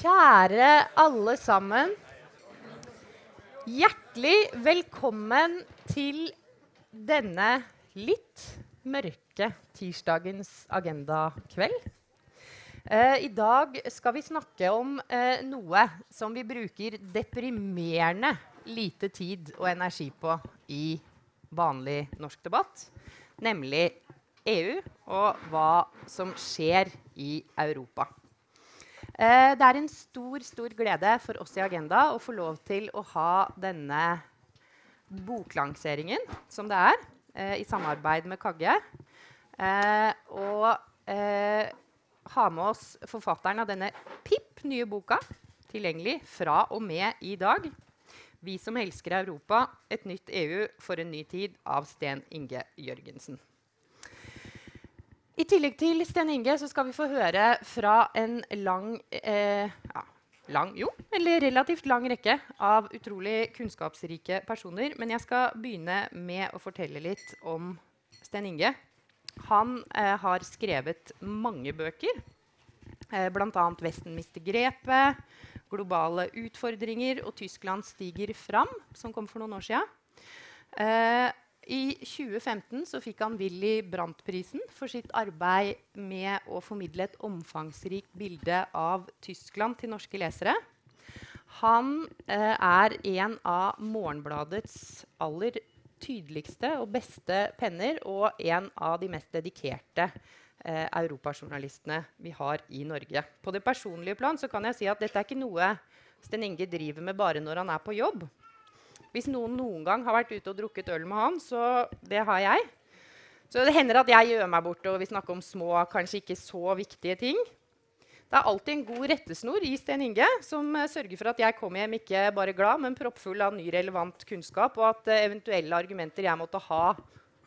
Kjære alle sammen. Hjertelig velkommen til denne litt mørke tirsdagens agendakveld. Eh, I dag skal vi snakke om eh, noe som vi bruker deprimerende lite tid og energi på i vanlig norsk debatt, nemlig EU og hva som skjer i Europa. Eh, det er en stor, stor glede for oss i Agenda å få lov til å ha denne boklanseringen som det er, eh, i samarbeid med Kagge. Eh, og ha med oss forfatteren av denne PIP, nye boka, tilgjengelig fra og med i dag. 'Vi som elsker Europa et nytt EU for en ny tid' av Sten Inge Jørgensen. I tillegg til Sten Inge så skal vi få høre fra en lang, eh, ja, lang jo, eller relativt lang rekke av utrolig kunnskapsrike personer. Men jeg skal begynne med å fortelle litt om Sten Inge. Han eh, har skrevet mange bøker, eh, bl.a. 'Vesten mister grepet', 'Globale utfordringer' og 'Tyskland stiger fram', som kom for noen år sia. Eh, i 2015 så fikk han Willy Brandt-prisen for sitt arbeid med å formidle et omfangsrikt bilde av Tyskland til norske lesere. Han eh, er en av Morgenbladets aller tydeligste og beste penner og en av de mest dedikerte eh, europajournalistene vi har i Norge. På det personlige plan så kan jeg si at dette er ikke noe Sten Inge driver med bare når han er på jobb. Hvis noen noen gang har vært ute og drukket øl med han, så det har jeg. Så det hender at jeg gjør meg bort og vi snakker om små, kanskje ikke så viktige ting. Det er alltid en god rettesnor i Sten Inge som uh, sørger for at jeg kommer hjem ikke bare glad, men proppfull av ny relevant kunnskap, og at uh, eventuelle argumenter jeg måtte ha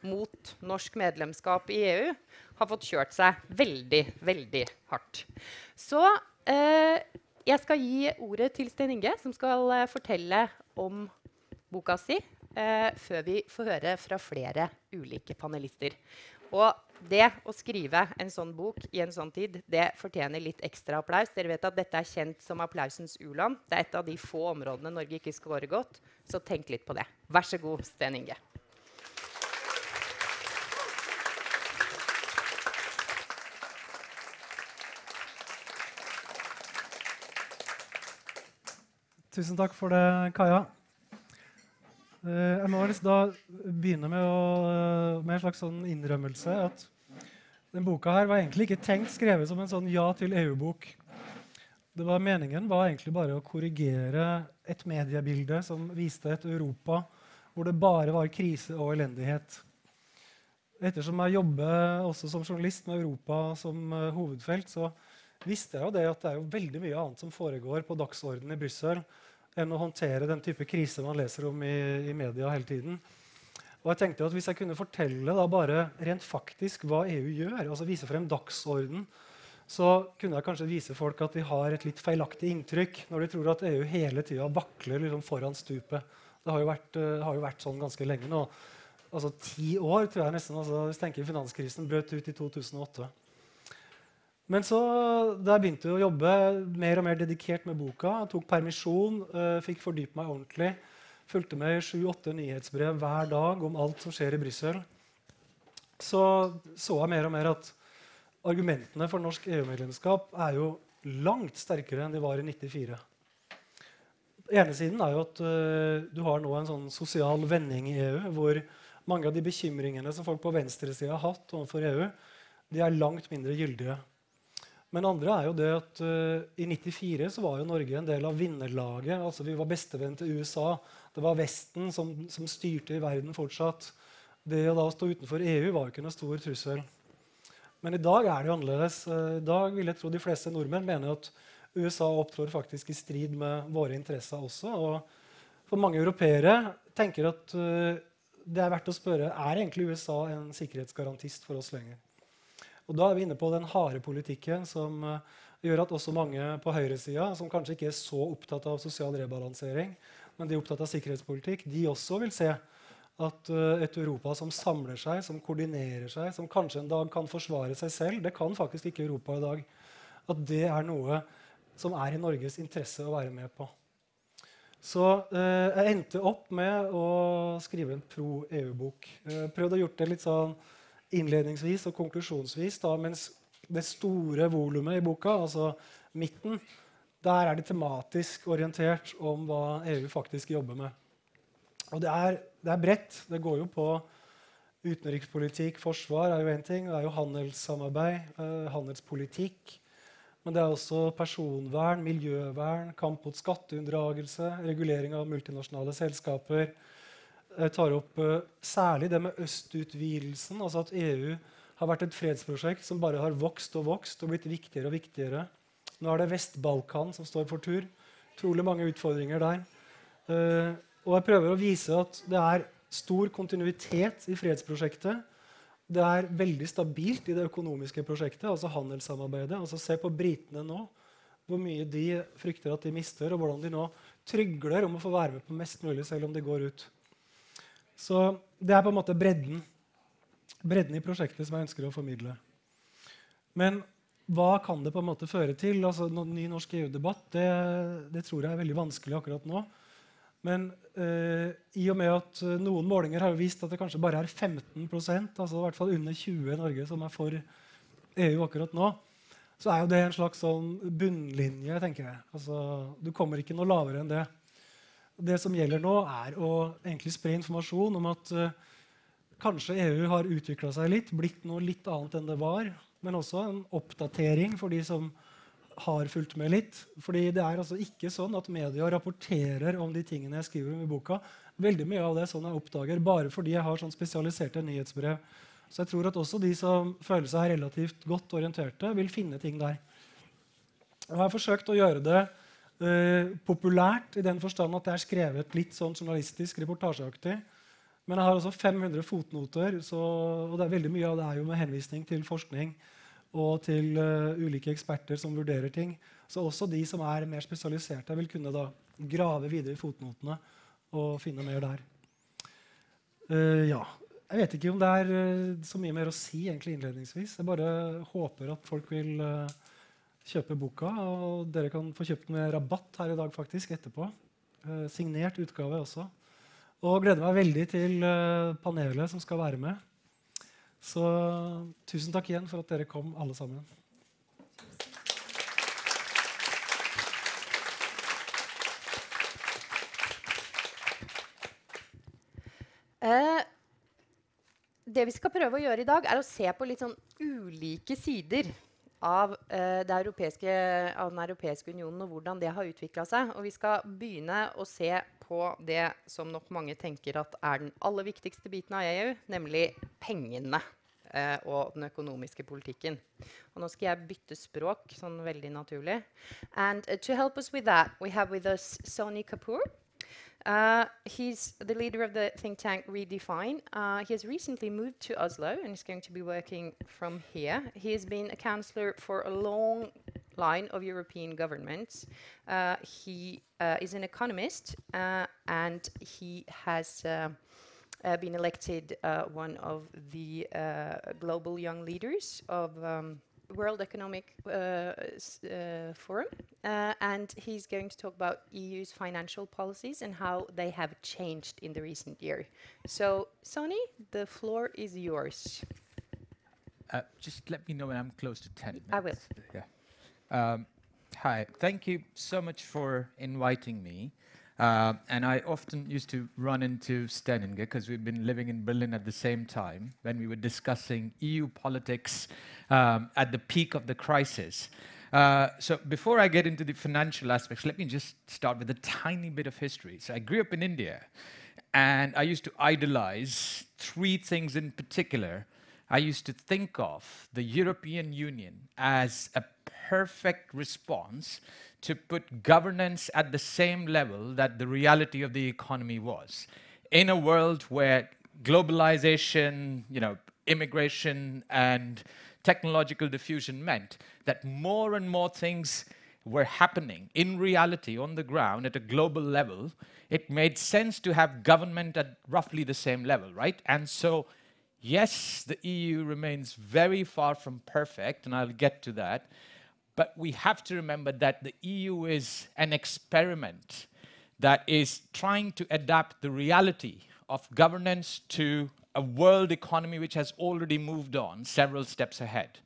mot norsk medlemskap i EU, har fått kjørt seg veldig, veldig hardt. Så eh, jeg skal gi ordet til Sten Inge, som skal fortelle om boka si eh, før vi får høre fra flere ulike panelister. Og det å skrive en sånn bok i en sånn tid, det fortjener litt ekstra applaus. Dere vet at dette er kjent som applausens u-land. Det er et av de få områdene Norge ikke scorer godt. Så tenk litt på det. Vær så god, Sten Inge. Tusen takk for det, Kaja. Jeg må da begynne med, å, uh, med en slags sånn innrømmelse. At den boka her var egentlig ikke tenkt skrevet som en sånn ja til EU-bok. Det var Meningen var egentlig bare å korrigere et mediebilde som viste et Europa hvor det bare var krise og elendighet. Ettersom jeg jobber også som journalist med Europa som uh, hovedfelt, så visste jeg jo det at det er jo veldig mye annet som foregår på dagsordenen i Brussel enn å håndtere den type kriser man leser om i, i, media hele tiden. Og jeg tenkte at Hvis jeg kunne fortelle da bare rent faktisk hva EU gjør, altså vise frem dagsorden, så kunne jeg kanskje vise folk at de har et litt feilaktig inntrykk når de tror at EU hele tida vakler liksom foran stupet. Det har jo, vært, uh, har jo vært sånn ganske lenge nå. Altså Ti år, tror jeg nesten. Altså, hvis tenker Finanskrisen brøt ut i 2008. Men så, da jeg begynte å jobbe mer og mer dedikert med boka, tok permisjon, uh, fikk fordype meg ordentlig, fulgte med i sju-åtte nyhetsbrev hver dag om alt som skjer i Brussel, så så jeg mer og mer at argumentene for norsk EU-medlemskap er jo langt sterkere enn de var i 94. ene siden er jo at uh, du har nå en sånn sosial vending i EU, hvor mange av de bekymringene som folk på venstresida har hatt overfor EU, de er langt mindre gyldige. Men andre er jo det at uh, i 94 så var jo Norge en del av vinnerlaget. altså Vi var bestevenn til USA. Det var Vesten som, som, styrte i verden fortsatt. Det å da stå utenfor EU var jo ikke noe stor trussel. Men i dag er det jo annerledes. Uh, I dag vil jeg tro de fleste nordmenn mener at USA opptrår faktisk i strid med våre interesser også. Og for mange europeere tenker at uh, det er verdt å spørre er egentlig USA en sikkerhetsgarantist for oss lenger. Og Da er vi inne på den harde politikken som uh, gjør at også mange på høyresida, som kanskje ikke er så opptatt av sosial rebalansering, men de er opptatt av sikkerhetspolitikk, de også vil se at uh, et Europa som samler seg, som koordinerer seg, som kanskje en dag kan forsvare seg selv Det kan faktisk ikke Europa i dag. At det er noe som er i Norges interesse å være med på. Så eh, jeg endte opp med å skrive en pro-EU-bok. Eh, prøvde å gjøre det litt sånn innledningsvis og konklusjonsvis, da, mens det store volumet i boka, altså midten, der er det tematisk orientert om hva EU faktisk jobber med. Og det er, det er bredt. Det går jo på utenrikspolitikk, forsvar er jo én ting. Det er jo handelssamarbeid, eh, handelspolitikk. Men det er også personvern, miljøvern, kamp mot skatteunndragelse, regulering av multinasjonale selskaper. Jeg tar opp uh, særlig det med østutvidelsen, altså at EU har vært et fredsprosjekt som bare har vokst og vokst og blitt viktigere og viktigere. Nå er det Vest-Balkan som står for tur. Trolig mange utfordringer der. Uh, og jeg prøver å vise at det er stor kontinuitet i fredsprosjektet. Det er veldig stabilt i det økonomiske prosjektet, altså handelssamarbeidet. Altså Se på britene nå. Hvor mye de frykter at de mister, og hvordan de nå trygler om å få være med på mest mulig selv om de går ut. Så det er på en måte bredden, bredden i prosjektet som jeg ønsker å formidle. Men hva kan det på en måte føre til? Altså, Ny norsk EU-debatt det, det tror jeg er veldig vanskelig akkurat nå. Men eh, i og med at eh, noen målinger har vist at det kanskje bare er 15% altså i hvert fall under 20 i Norge, som er for EU akkurat nå, så er jo det en slags sånn bunnlinje. tenker jeg. Altså, du kommer ikke noe lavere enn det. Det som gjelder nå, er å egentlig spre informasjon om at uh, kanskje EU har utvikla seg litt, blitt noe litt annet enn det var. Men også en oppdatering for de som har fulgt med litt. Fordi det er altså ikke sånn at media rapporterer om de tingene jeg skriver om i boka. Veldig mye av det er sånn jeg oppdager, bare fordi jeg har sånn spesialiserte nyhetsbrev. Så jeg tror at også de som føler seg relativt godt orienterte, vil finne ting der. Jeg har forsøkt å gjøre det uh, populært i den forstand at det er skrevet litt sånn journalistisk, reportasjeaktig. Men jeg har også 500 fotnoter, så, og det er veldig mye av det er jo med henvisning til forskning og til uh, ulike eksperter som vurderer ting. Så også de som er mer spesialiserte, vil kunne da grave videre i fotnotene og finne mer der. Uh, ja. Jeg vet ikke om det er uh, så mye mer å si egentlig innledningsvis. Jeg bare håper at folk vil kjøpe boka. Og dere kan få kjøpt den med rabatt her i dag faktisk etterpå. signert utgave også. Og gleder meg veldig til panelet som skal være med. Så tusen takk igjen for at dere kom, alle sammen. Eh, det vi skal prøve å gjøre i dag, er å se på litt sånn ulike sider av, eh, europeiske, av, den europeiske unionen og hvordan det har utvikla seg. Og vi skal begynne å se på det som nok mange tenker at er den aller viktigste biten av EU, nemlig pengene eh, og den økonomiske politikken. Og nå skal jeg bytte språk sånn veldig naturlig. And uh, to help us with that, we have with us Sony Kapoor. Uh, he's the leader of the think tank Redefine. Uh, he has recently moved to Oslo and is going to be working from here. He has been a counselor for a long line of European governments. Uh, he uh, is an economist uh, and he has uh, been elected one of the global young leaders of um, World Economic uh, uh, Forum, uh, and he's going to talk about EU's financial policies and how they have changed in the recent year. So, Sonny, the floor is yours. Uh, just let me know when I'm close to 10 minutes. I will. Yeah. Um, hi, thank you so much for inviting me. Uh, and I often used to run into Steninger because we've been living in Berlin at the same time when we were discussing EU politics um, at the peak of the crisis. Uh, so before I get into the financial aspects, let me just start with a tiny bit of history. So I grew up in India, and I used to idolize three things in particular. I used to think of the European Union as a perfect response to put governance at the same level that the reality of the economy was. In a world where globalization, you know, immigration and technological diffusion meant that more and more things were happening in reality on the ground at a global level, it made sense to have government at roughly the same level, right? And so, yes, the EU remains very far from perfect, and I'll get to that. But we have to remember that the EU is an experiment that is trying to adapt the reality of governance to a world economy which has already moved on several steps ahead.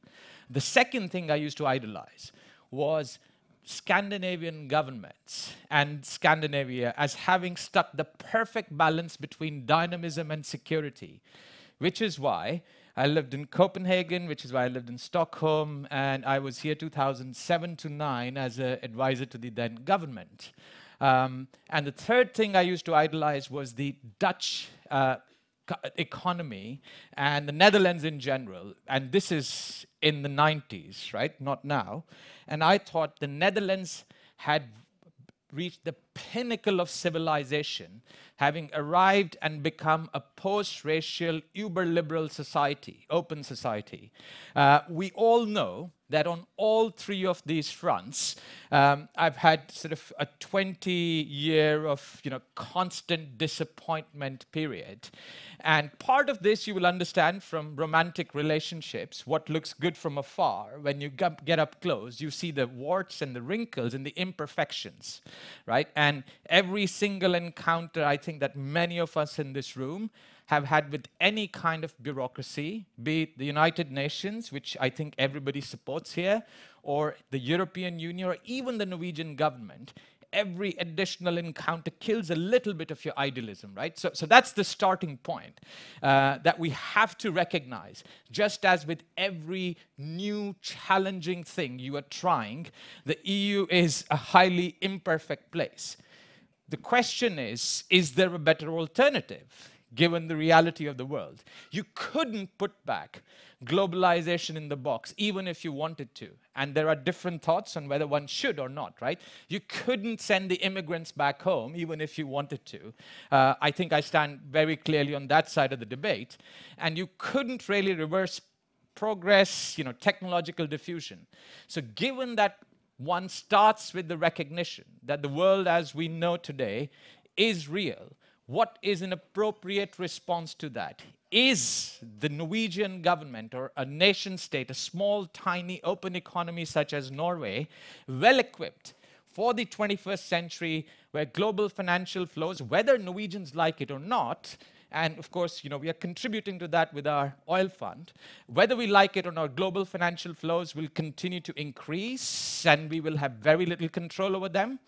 The second thing I used to idolize was Scandinavian governments and Scandinavia as having struck the perfect balance between dynamism and security, which is why I lived in Copenhagen, which is why I lived in Stockholm, and I was here 2007 to 9 as an advisor to the then government. Um, and the third thing I used to idolize was the Dutch uh, economy and the Netherlands in general. And this is in the 90s, right? Not now. And I thought the Netherlands had reached the pinnacle of civilization, having arrived and become a post racial, uber liberal society, open society. Uh, we all know that on all three of these fronts, um, I've had sort of a 20 year of you know, constant disappointment period. And part of this you will understand from romantic relationships. What looks good from afar, when you get up close, you see the warts and the wrinkles and the imperfections, right? And every single encounter, I think that many of us in this room have had with any kind of bureaucracy, be it the United Nations, which I think everybody supports here, or the European Union, or even the Norwegian government, every additional encounter kills a little bit of your idealism, right? So, so that's the starting point uh, that we have to recognize. Just as with every new challenging thing you are trying, the EU is a highly imperfect place. The question is is there a better alternative? Given the reality of the world. You couldn't put back globalization in the box, even if you wanted to. And there are different thoughts on whether one should or not, right? You couldn't send the immigrants back home, even if you wanted to. Uh, I think I stand very clearly on that side of the debate. And you couldn't really reverse progress, you know, technological diffusion. So given that one starts with the recognition that the world as we know today is real, what is an appropriate response to that? Is the Norwegian government or a nation state, a small, tiny, open economy such as Norway, well equipped for the 21st century where global financial flows, whether Norwegians like it or not, and of course, you know, we are contributing to that with our oil fund. Whether we like it or not, global financial flows will continue to increase and we will have very little control over them.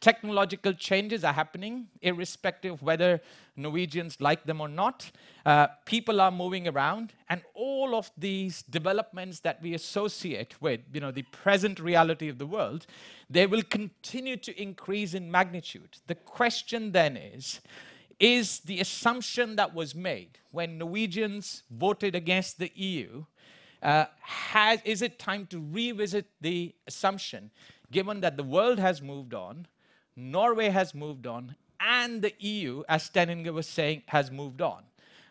Technological changes are happening, irrespective of whether Norwegians like them or not. Uh, people are moving around, and all of these developments that we associate with, you know, the present reality of the world, they will continue to increase in magnitude. The question then is, is the assumption that was made when Norwegians voted against the EU, uh, has, is it time to revisit the assumption, given that the world has moved on, Norway has moved on, and the EU, as Sten Inge was saying, has moved on.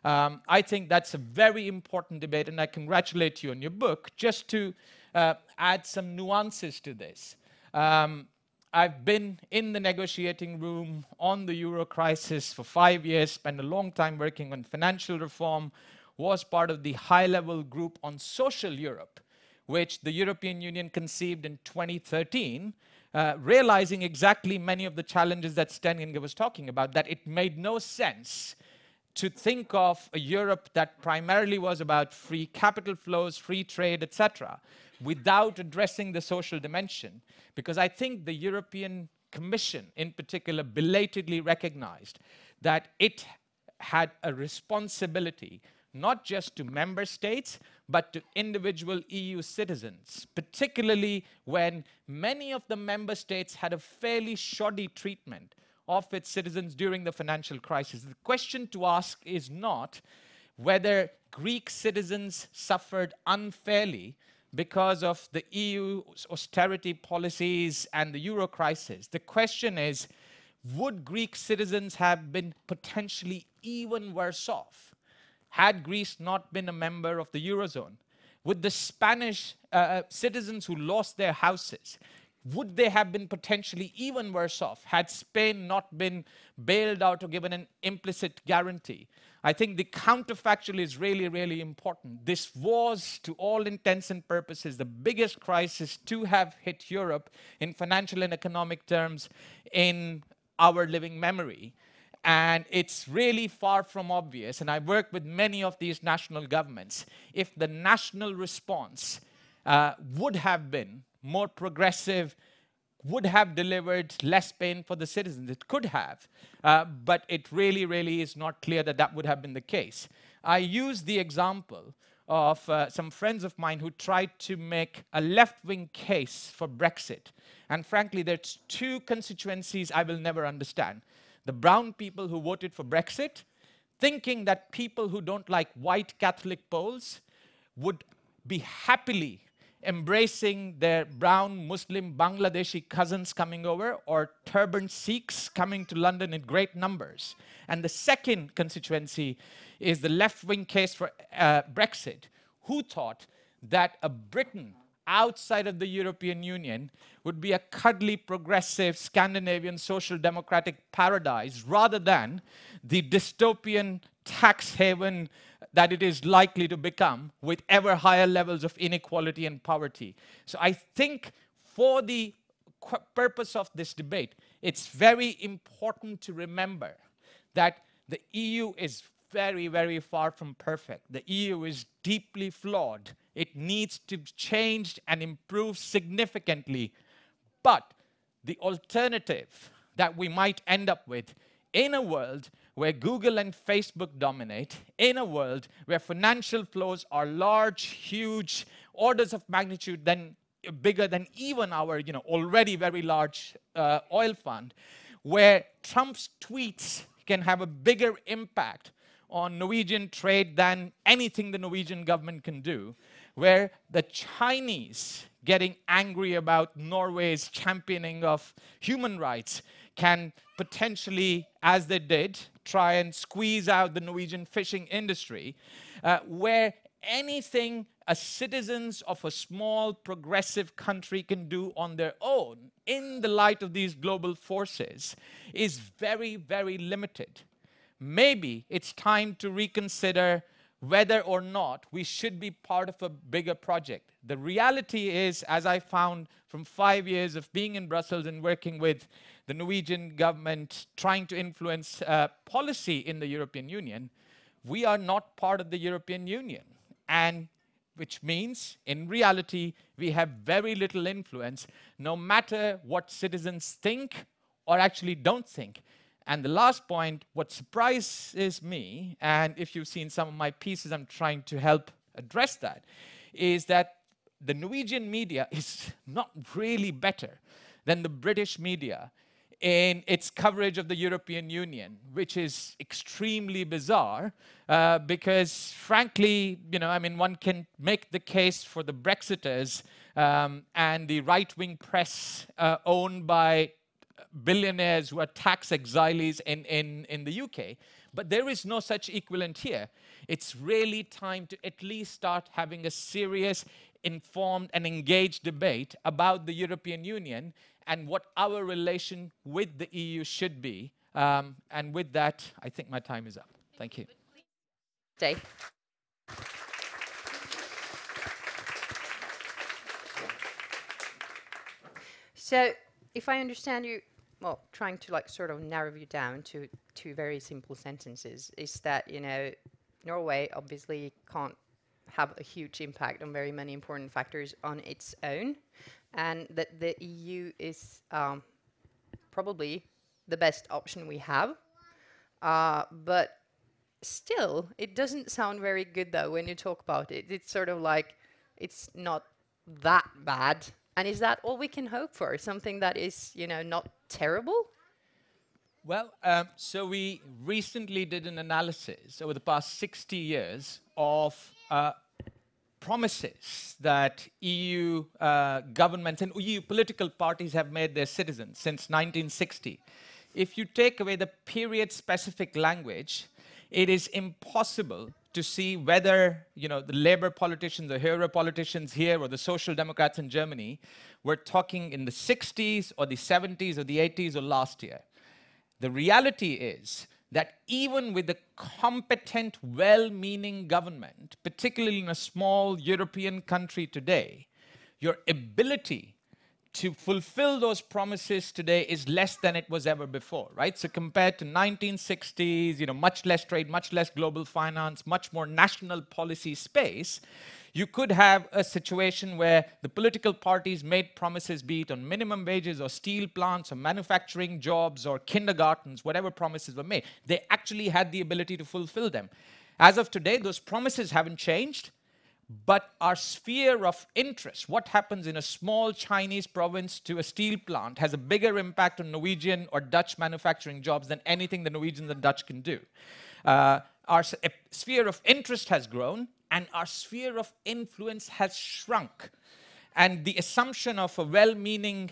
Um, I think that's a very important debate, and I congratulate you on your book. Just to uh, add some nuances to this, um, I've been in the negotiating room on the euro crisis for five years, spent a long time working on financial reform, was part of the high level group on social Europe, which the European Union conceived in 2013 uh, realizing exactly many of the challenges that Sten Inge was talking about, that it made no sense to think of a Europe that primarily was about free capital flows, free trade, etc., without addressing the social dimension. Because I think the European Commission, in particular, belatedly recognized that it had a responsibility not just to member states, but to individual EU citizens, particularly when many of the member states had a fairly shoddy treatment of its citizens during the financial crisis. The question to ask is not whether Greek citizens suffered unfairly because of the EU's austerity policies and the euro crisis. The question is would Greek citizens have been potentially even worse off had Greece not been a member of the Eurozone? Would the Spanish uh, uh, citizens who lost their houses, would they have been potentially even worse off had Spain not been bailed out or given an implicit guarantee? I think the counterfactual is really, really important. This was, to all intents and purposes, the biggest crisis to have hit Europe in financial and economic terms in our living memory. And it's really far from obvious, and I work with many of these national governments, if the national response uh, would have been more progressive, would have delivered less pain for the citizens. It could have, uh, but it really, really is not clear that that would have been the case. I use the example of uh, some friends of mine who tried to make a left wing case for Brexit. And frankly, there's two constituencies I will never understand the brown people who voted for Brexit, thinking that people who don't like white Catholic Poles would be happily embracing their brown Muslim Bangladeshi cousins coming over or turban Sikhs coming to London in great numbers. And the second constituency is the left wing case for uh, Brexit, who thought that a Britain outside of the European Union would be a cuddly, progressive, Scandinavian social democratic paradise rather than the dystopian tax haven that it is likely to become with ever higher levels of inequality and poverty. So I think for the purpose of this debate, it's very important to remember that the EU is very, very far from perfect. The EU is deeply flawed. It needs to change and improve significantly. But the alternative that we might end up with in a world where Google and Facebook dominate, in a world where financial flows are large, huge, orders of magnitude than bigger than even our you know, already very large uh, oil fund, where Trump's tweets can have a bigger impact on Norwegian trade than anything the Norwegian government can do, where the Chinese getting angry about Norway's championing of human rights can potentially, as they did, try and squeeze out the Norwegian fishing industry, uh, where anything a citizens of a small progressive country can do on their own in the light of these global forces is very, very limited. Maybe it's time to reconsider whether or not we should be part of a bigger project. The reality is, as I found from five years of being in Brussels and working with the Norwegian government trying to influence uh, policy in the European Union, we are not part of the European Union. And which means, in reality, we have very little influence, no matter what citizens think or actually don't think. And the last point, what surprises me, and if you've seen some of my pieces, I'm trying to help address that, is that the Norwegian media is not really better than the British media in its coverage of the European Union, which is extremely bizarre uh, because, frankly, you know, I mean, one can make the case for the Brexiters um, and the right wing press uh, owned by billionaires who are tax exiles in, in, in the UK. But there is no such equivalent here. It's really time to at least start having a serious, informed, and engaged debate about the European Union and what our relation with the EU should be. Um, and with that, I think my time is up. Thank you. Stay. So, if I understand you, well, trying to like sort of narrow you down to two very simple sentences is that you know Norway obviously can't have a huge impact on very many important factors on its own, and that the EU is um, probably the best option we have. Uh, but still, it doesn't sound very good though when you talk about it. It's sort of like it's not that bad. And is that all we can hope for? Something that is, you know, not terrible? Well, um, so we recently did an analysis over the past 60 years of uh, promises that EU uh, governments and EU political parties have made their citizens since 1960. If you take away the period specific language, it is impossible to see whether you know the labor politicians the hero politicians here or the social democrats in germany were talking in the 60s or the 70s or the 80s or last year. The reality is that even with a competent well-meaning government particularly in a small european country today your ability to fulfill those promises today is less than it was ever before, right? So compared to 1960s, you know, much less trade, much less global finance, much more national policy space, you could have a situation where the political parties made promises, be it on minimum wages or steel plants or manufacturing jobs or kindergartens, whatever promises were made, they actually had the ability to fulfill them. As of today, those promises haven't changed but our sphere of interest, what happens in a small Chinese province to a steel plant, has a bigger impact on Norwegian or Dutch manufacturing jobs than anything the Norwegians and Dutch can do. Uh, our sphere of interest has grown, and our sphere of influence has shrunk. And the assumption of a well meaning,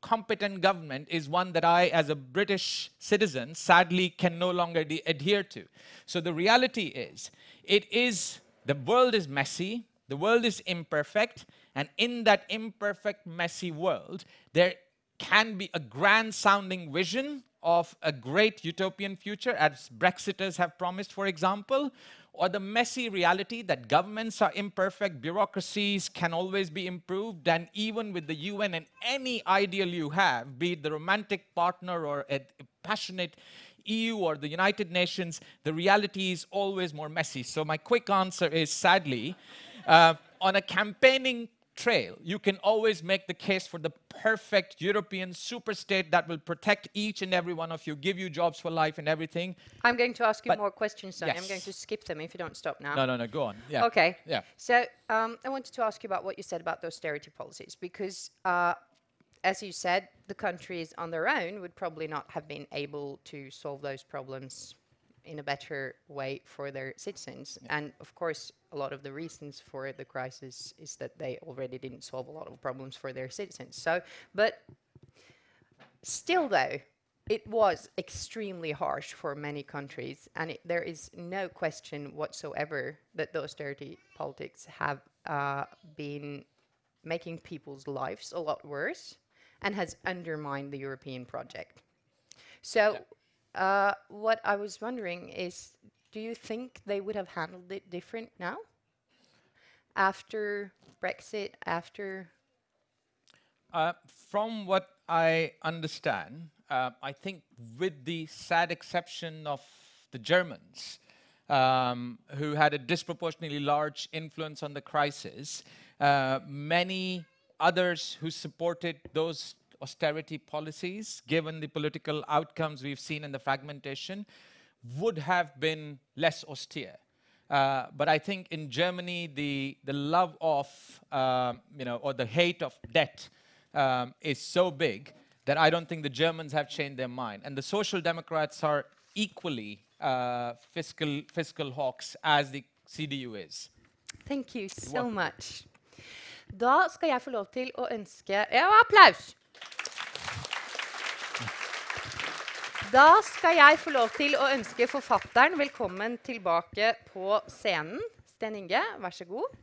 competent government is one that I, as a British citizen, sadly can no longer adhere to. So the reality is, it is the world is messy, the world is imperfect, and in that imperfect, messy world, there can be a grand sounding vision of a great utopian future, as Brexiters have promised, for example, or the messy reality that governments are imperfect, bureaucracies can always be improved, and even with the UN and any ideal you have, be it the romantic partner or a passionate EU or the United Nations, the reality is always more messy. So, my quick answer is sadly, uh, on a campaigning trail, you can always make the case for the perfect European superstate that will protect each and every one of you, give you jobs for life and everything. I'm going to ask you but more questions, Sonny. Yes. I'm going to skip them if you don't stop now. No, no, no, go on. Yeah. Okay. Yeah. So um, I wanted to ask you about what you said about the austerity policies, because uh, as you said, the countries on their own would probably not have been able to solve those problems in a better way for their citizens. Yeah. And of course, a lot of the reasons for the crisis is that they already didn't solve a lot of problems for their citizens. So, but still, though, it was extremely harsh for many countries, and it, there is no question whatsoever that the austerity politics have uh, been making people's lives a lot worse and has undermined the European project. So, uh, what I was wondering is do you think they would have handled it different now? After Brexit, after. Uh, from what I understand, uh, I think, with the sad exception of the Germans, um, who had a disproportionately large influence on the crisis, uh, many others who supported those austerity policies, given the political outcomes we've seen in the fragmentation, would have been less austere. Uh, but I think in Germany, the, the love of, uh, you know, or the hate of debt um, is so big that I don't think the Germans have changed their mind. And the Social Democrats are equally uh, fiscal, fiscal hawks as the CDU is. Thank you so much. Da skal jeg få lov til å ønske Ja, applaus! Da skal jeg få lov til å ønske forfatteren velkommen tilbake på scenen. Sten Inge, vær så god.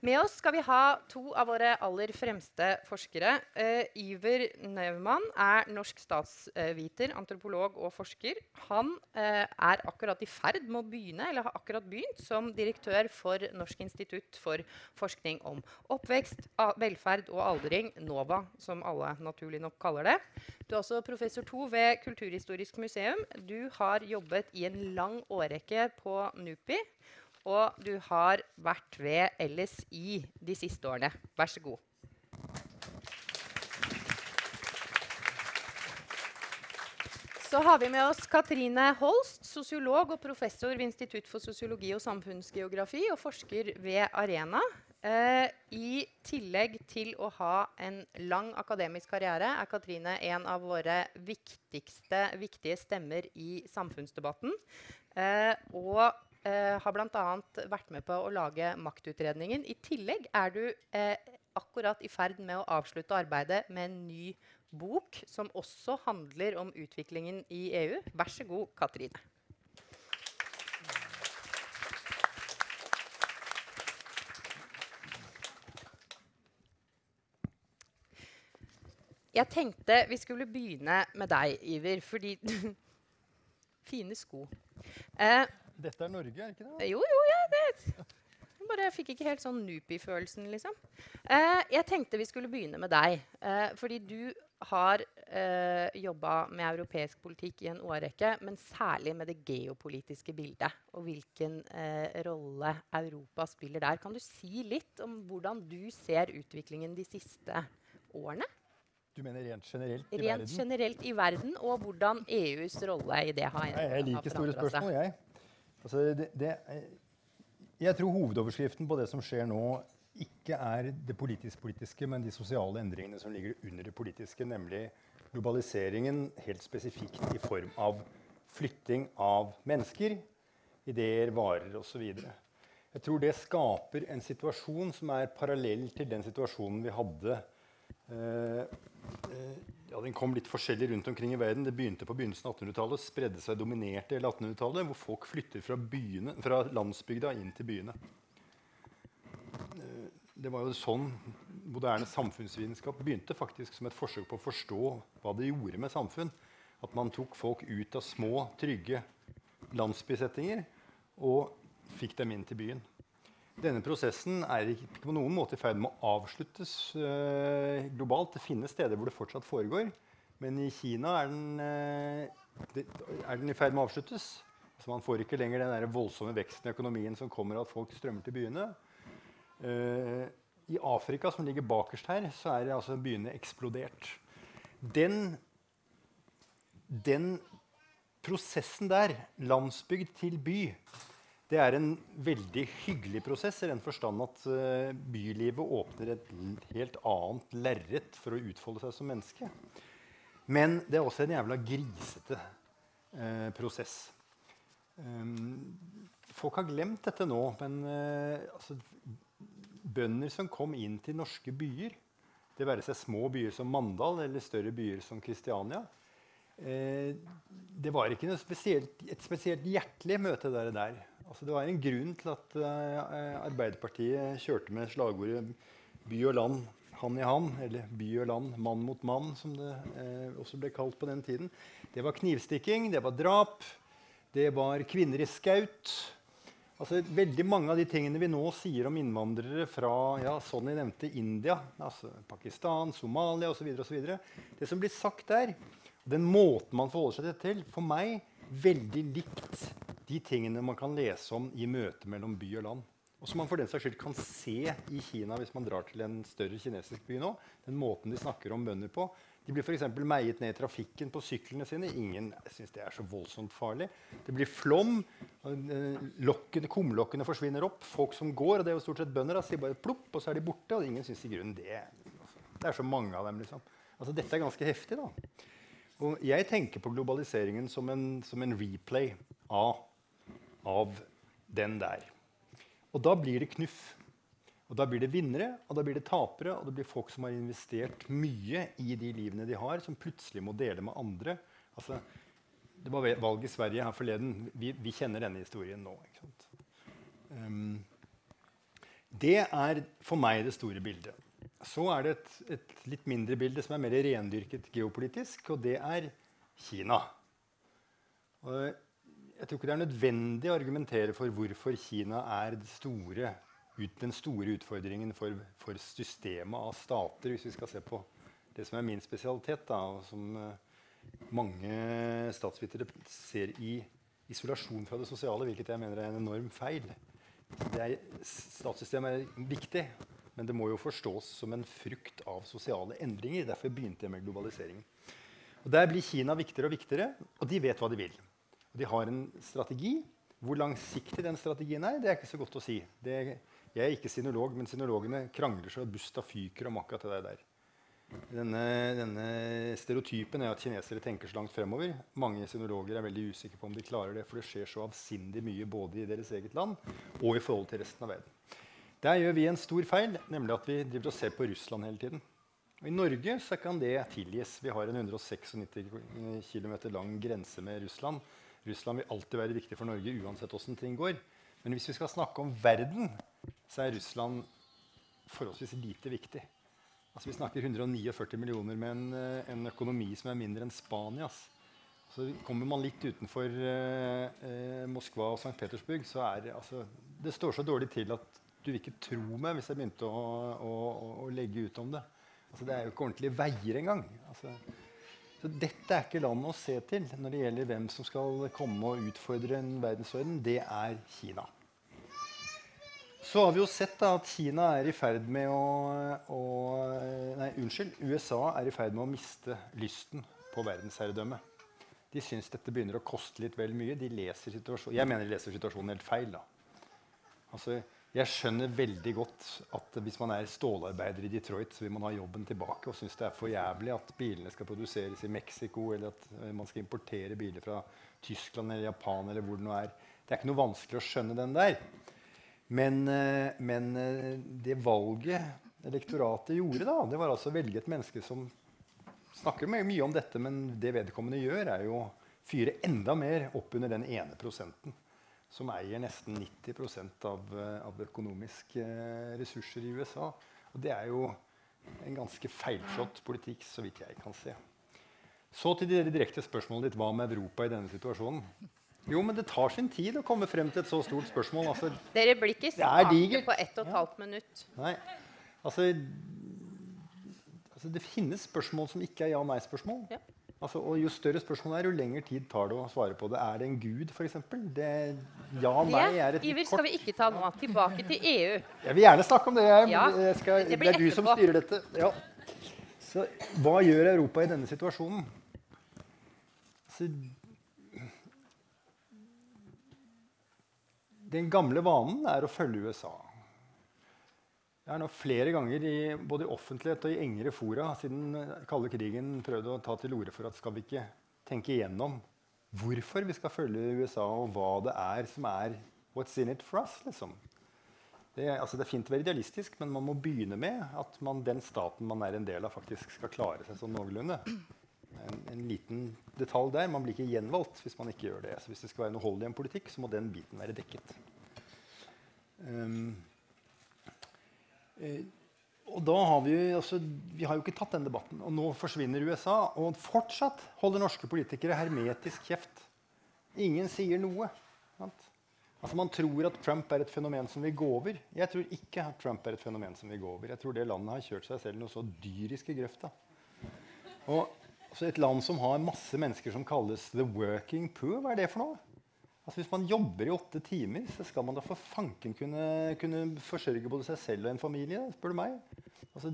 Med oss skal vi ha to av våre aller fremste forskere. Uh, Iver Neumann er norsk statsviter, antropolog og forsker. Han uh, er akkurat i ferd med å begynne, eller har akkurat begynt som direktør for Norsk institutt for forskning om oppvekst, velferd og aldring, NOVA, som alle naturlig nok kaller det. Du er også professor to ved Kulturhistorisk museum. Du har jobbet i en lang årrekke på NUPI. Og du har vært ved LSI de siste årene. Vær så god. Så har vi med oss Katrine Holst, sosiolog og professor ved Institutt for sosiologi og samfunnsgeografi og forsker ved Arena. Eh, I tillegg til å ha en lang akademisk karriere er Katrine en av våre viktigste viktige stemmer i samfunnsdebatten. Eh, og eh, har bl.a. vært med på å lage maktutredningen. I tillegg er du eh, akkurat i ferd med å avslutte arbeidet med en ny bok som også handler om utviklingen i EU. Vær så god, Katrine. Jeg tenkte vi skulle begynne med deg, Iver, fordi Fine sko. Eh, dette er Norge, er ikke det? jo, jo, ja, det jeg bare fikk ikke helt sånn Nupi-følelsen, liksom. Eh, jeg tenkte vi skulle begynne med deg. Eh, fordi du har eh, jobba med europeisk politikk i en årrekke, men særlig med det geopolitiske bildet. Og hvilken eh, rolle Europa spiller der. Kan du si litt om hvordan du ser utviklingen de siste årene? Du mener rent generelt i Rent verden? generelt i verden, og hvordan EUs rolle i det har, jeg har liker store spørsmål, jeg. Altså, det, det, jeg tror hovedoverskriften på det som skjer nå, ikke er det politisk-politiske, men de sosiale endringene som ligger under det politiske, nemlig globaliseringen helt spesifikt i form av flytting av mennesker, ideer, varer osv. Jeg tror det skaper en situasjon som er parallell til den situasjonen vi hadde eh, eh, ja, Den kom litt forskjellig rundt omkring i verden. Det begynte på begynnelsen av 1800-tallet, spredde seg dominerte hele 1800-tallet, hvor folk flytter fra, byene, fra landsbygda inn til byene. Eh, Det var jo sånn moderne samfunnsvitenskap begynte, faktisk som et forsøk på å forstå hva det gjorde med samfunn. At man tok folk ut av små, trygge landsbysettinger og fikk dem inn til byen. Denne prosessen er ikke på noen måte i ferd med å avsluttes øh, globalt. Det finnes steder hvor det fortsatt foregår, men i Kina er den, øh, er den i ferd med å avsluttes. Så man får ikke lenger den voldsomme veksten i økonomien som kommer av at folk strømmer til byene. Eh, I Afrika, som ligger bakerst her, så er altså byene eksplodert. Den, den prosessen der, landsbygd til by, det er en veldig hyggelig prosess i den forstand at eh, bylivet åpner et helt annet lerret for å utfolde seg som menneske. Men det er også en jævla grisete eh, prosess. Um, folk har glemt dette nå, men eh, altså, bønder som kom inn til norske byer, det være seg små byer som Mandal eller større byer som Kristiania, eh, det var ikke spesielt, et spesielt hjertelig møte der. der. Altså, det var en grunn til at eh, Arbeiderpartiet kjørte med slagordet 'by og land hand i hand', eller 'by og land mann mot mann', som det eh, også ble kalt på den tiden. Det var knivstikking, det var drap, det var kvinner i skaut. Altså, veldig mange av de tingene vi nå sier om innvandrere fra ja, Sonny nevnte India, altså Pakistan, Somalia osv. Det som blir sagt der, den måten man forholder seg til, for meg veldig likt de tingene man kan lese om i møtet mellom by og land. Og som man for den saks skyld kan se i Kina hvis man drar til en større kinesisk by nå. Den måten de snakker om bønder på. De blir f.eks. meiet ned i trafikken på syklene sine. Ingen syns det er så voldsomt farlig. Det blir flom. eh, Lokkene, kumlokkene forsvinner opp. Folk som går, og det er jo stort sett bønder, da, sier bare plopp, og så er de borte. Og ingen syns i grunnen det. Det er så mange av dem, liksom. Altså, dette er ganske heftig, da. Og jeg tenker på globaliseringen som en, som en replay av, av den der. Og da blir det knuff. Og da blir det vinnere, og da blir det tapere, og det blir folk som har investert mye i de livene de har, som plutselig må dele med andre. Altså, det var valg i Sverige her forleden. Vi, vi kjenner denne historien nå. Um, det er for meg det store bildet. Så er det et, et litt mindre bilde som er mer rendyrket geopolitisk, og det er Kina. Og jeg tror ikke det er nødvendig å argumentere for hvorfor Kina er store, ut, den store utfordringen for, for systemet av stater, hvis vi skal se på det som er min spesialitet, da, og som eh, mange statsvitere ser i isolasjon fra det sosiale, hvilket jeg mener er en enorm feil. Er, statssystemet er viktig, men det må jo forstås som en frukt av sosiale endringer. Derfor begynte jeg med globaliseringen. Og Der blir Kina viktigere og viktigere, og de vet hva de vil. De har en strategi. Hvor langsiktig den strategien er, det er ikke så godt å si. Det, jeg er ikke sinolog, men sinologene krangler så busta fyker om akkurat det der. Denne, denne stereotypen er at kinesere tenker så langt fremover. Mange sinologer er veldig usikre på om de klarer det, for det skjer så avsindig mye både i deres eget land og i forhold til resten av verden. Der gjør vi en stor feil, nemlig at vi driver og ser på Russland hele tiden. Og I Norge så kan det tilgis. Vi har en 196 km lang grense med Russland. Russland vil alltid være viktig for Norge uansett åssen ting går. Men hvis vi skal snakke om verden, så er Russland forholdsvis lite viktig. Altså, vi snakker 149 millioner med en, eh, en økonomi som er mindre enn Spanias. Så kommer man litt utenfor eh, eh, Moskva og St. Petersburg, så er det, altså, det står så dårlig til at du vil ikke tro meg hvis jeg begynte å, å, å legge ut om det. Altså, det er jo ikke ordentlige veier engang. Altså, så dette er ikke landet å se til når det gjelder hvem som skal komme og utfordre en verdensorden. Det er Kina. Så har vi jo sett da, at Kina er i ferd med å, å, Nei, unnskyld. USA er i ferd med å miste lysten på verdensherredømme. De syns dette begynner å koste litt vel mye. De leser jeg mener de leser situasjonen helt feil. da. Altså, jeg skjønner veldig godt at hvis man er stålarbeider i Detroit, så vil man ha jobben tilbake og synes det er for jævlig at bilene skal produseres i Mexico, eller at eh, man skal importere biler fra Tyskland eller Japan eller hvor det nå er. Det er ikke noe vanskelig å skjønne den der. Men, eh, men eh, det valget elektoratet gjorde, da, det var altså å velge et menneske som snakker mye om dette, men det vedkommende gjør, er jo å fyre enda mer opp under den ene prosenten som eier nesten 90 av, eh, av økonomiske eh, ressurser i USA. Og det er jo en ganske feilslått politikk, så vidt jeg kan se. Så til det direkte spørsmålet ditt hva med Europa i denne situasjonen. Jo, men det tar sin tid å komme frem til et så stort spørsmål. Altså, Dere blir ikke svake på ett og et halvt minutt. Nei, altså, altså Det finnes spørsmål som ikke er ja-nei-spørsmål. Ja. Altså, og Jo større spørsmålet er, jo lengre tid tar det å svare på det. Er det en gud, f.eks.? Ja, nei er et Iver skal vi ikke ta nå. Tilbake til EU. Jeg vil gjerne snakke om det. Jeg, ja, jeg skal, det, det, er du som styrer dette. Ja. Så hva gjør Europa i denne situasjonen? Så, den gamle vanen er å følge USA. Jeg har nå flere ganger i både i offentlighet og i engere fora siden kalde krigen prøvd å ta til orde for at skal vi ikke tenke igjennom hvorfor vi skal følge USA, og hva det er som er What's in it for us? liksom. Det, altså det, er fint å være idealistisk, men man må begynne med at man, den staten man er en del av, faktisk skal klare seg sånn noenlunde. En, en, liten detalj der. Man blir ikke gjenvalgt hvis man ikke gjør det. Så hvis det skal være noe hold i en politikk, så må den biten være dekket. Um, Eh, og da har vi, altså, vi har jo ikke tatt den debatten. Og nå forsvinner USA. Og fortsatt holder norske politikere hermetisk kjeft. Ingen sier noe. Sant? Altså Man tror at Trump er et fenomen som vil gå over. Jeg tror ikke at Trump er et fenomen som vil gå over. Jeg tror det landet har kjørt seg selv noe så dyrisk i grøfta. Og altså Et land som har masse mennesker som kalles the working poor, hva er det for noe? Altså Hvis man jobber i åtte timer, så skal man da for fanken kunne, kunne forsørge både seg selv og en familie. spør du meg. Altså,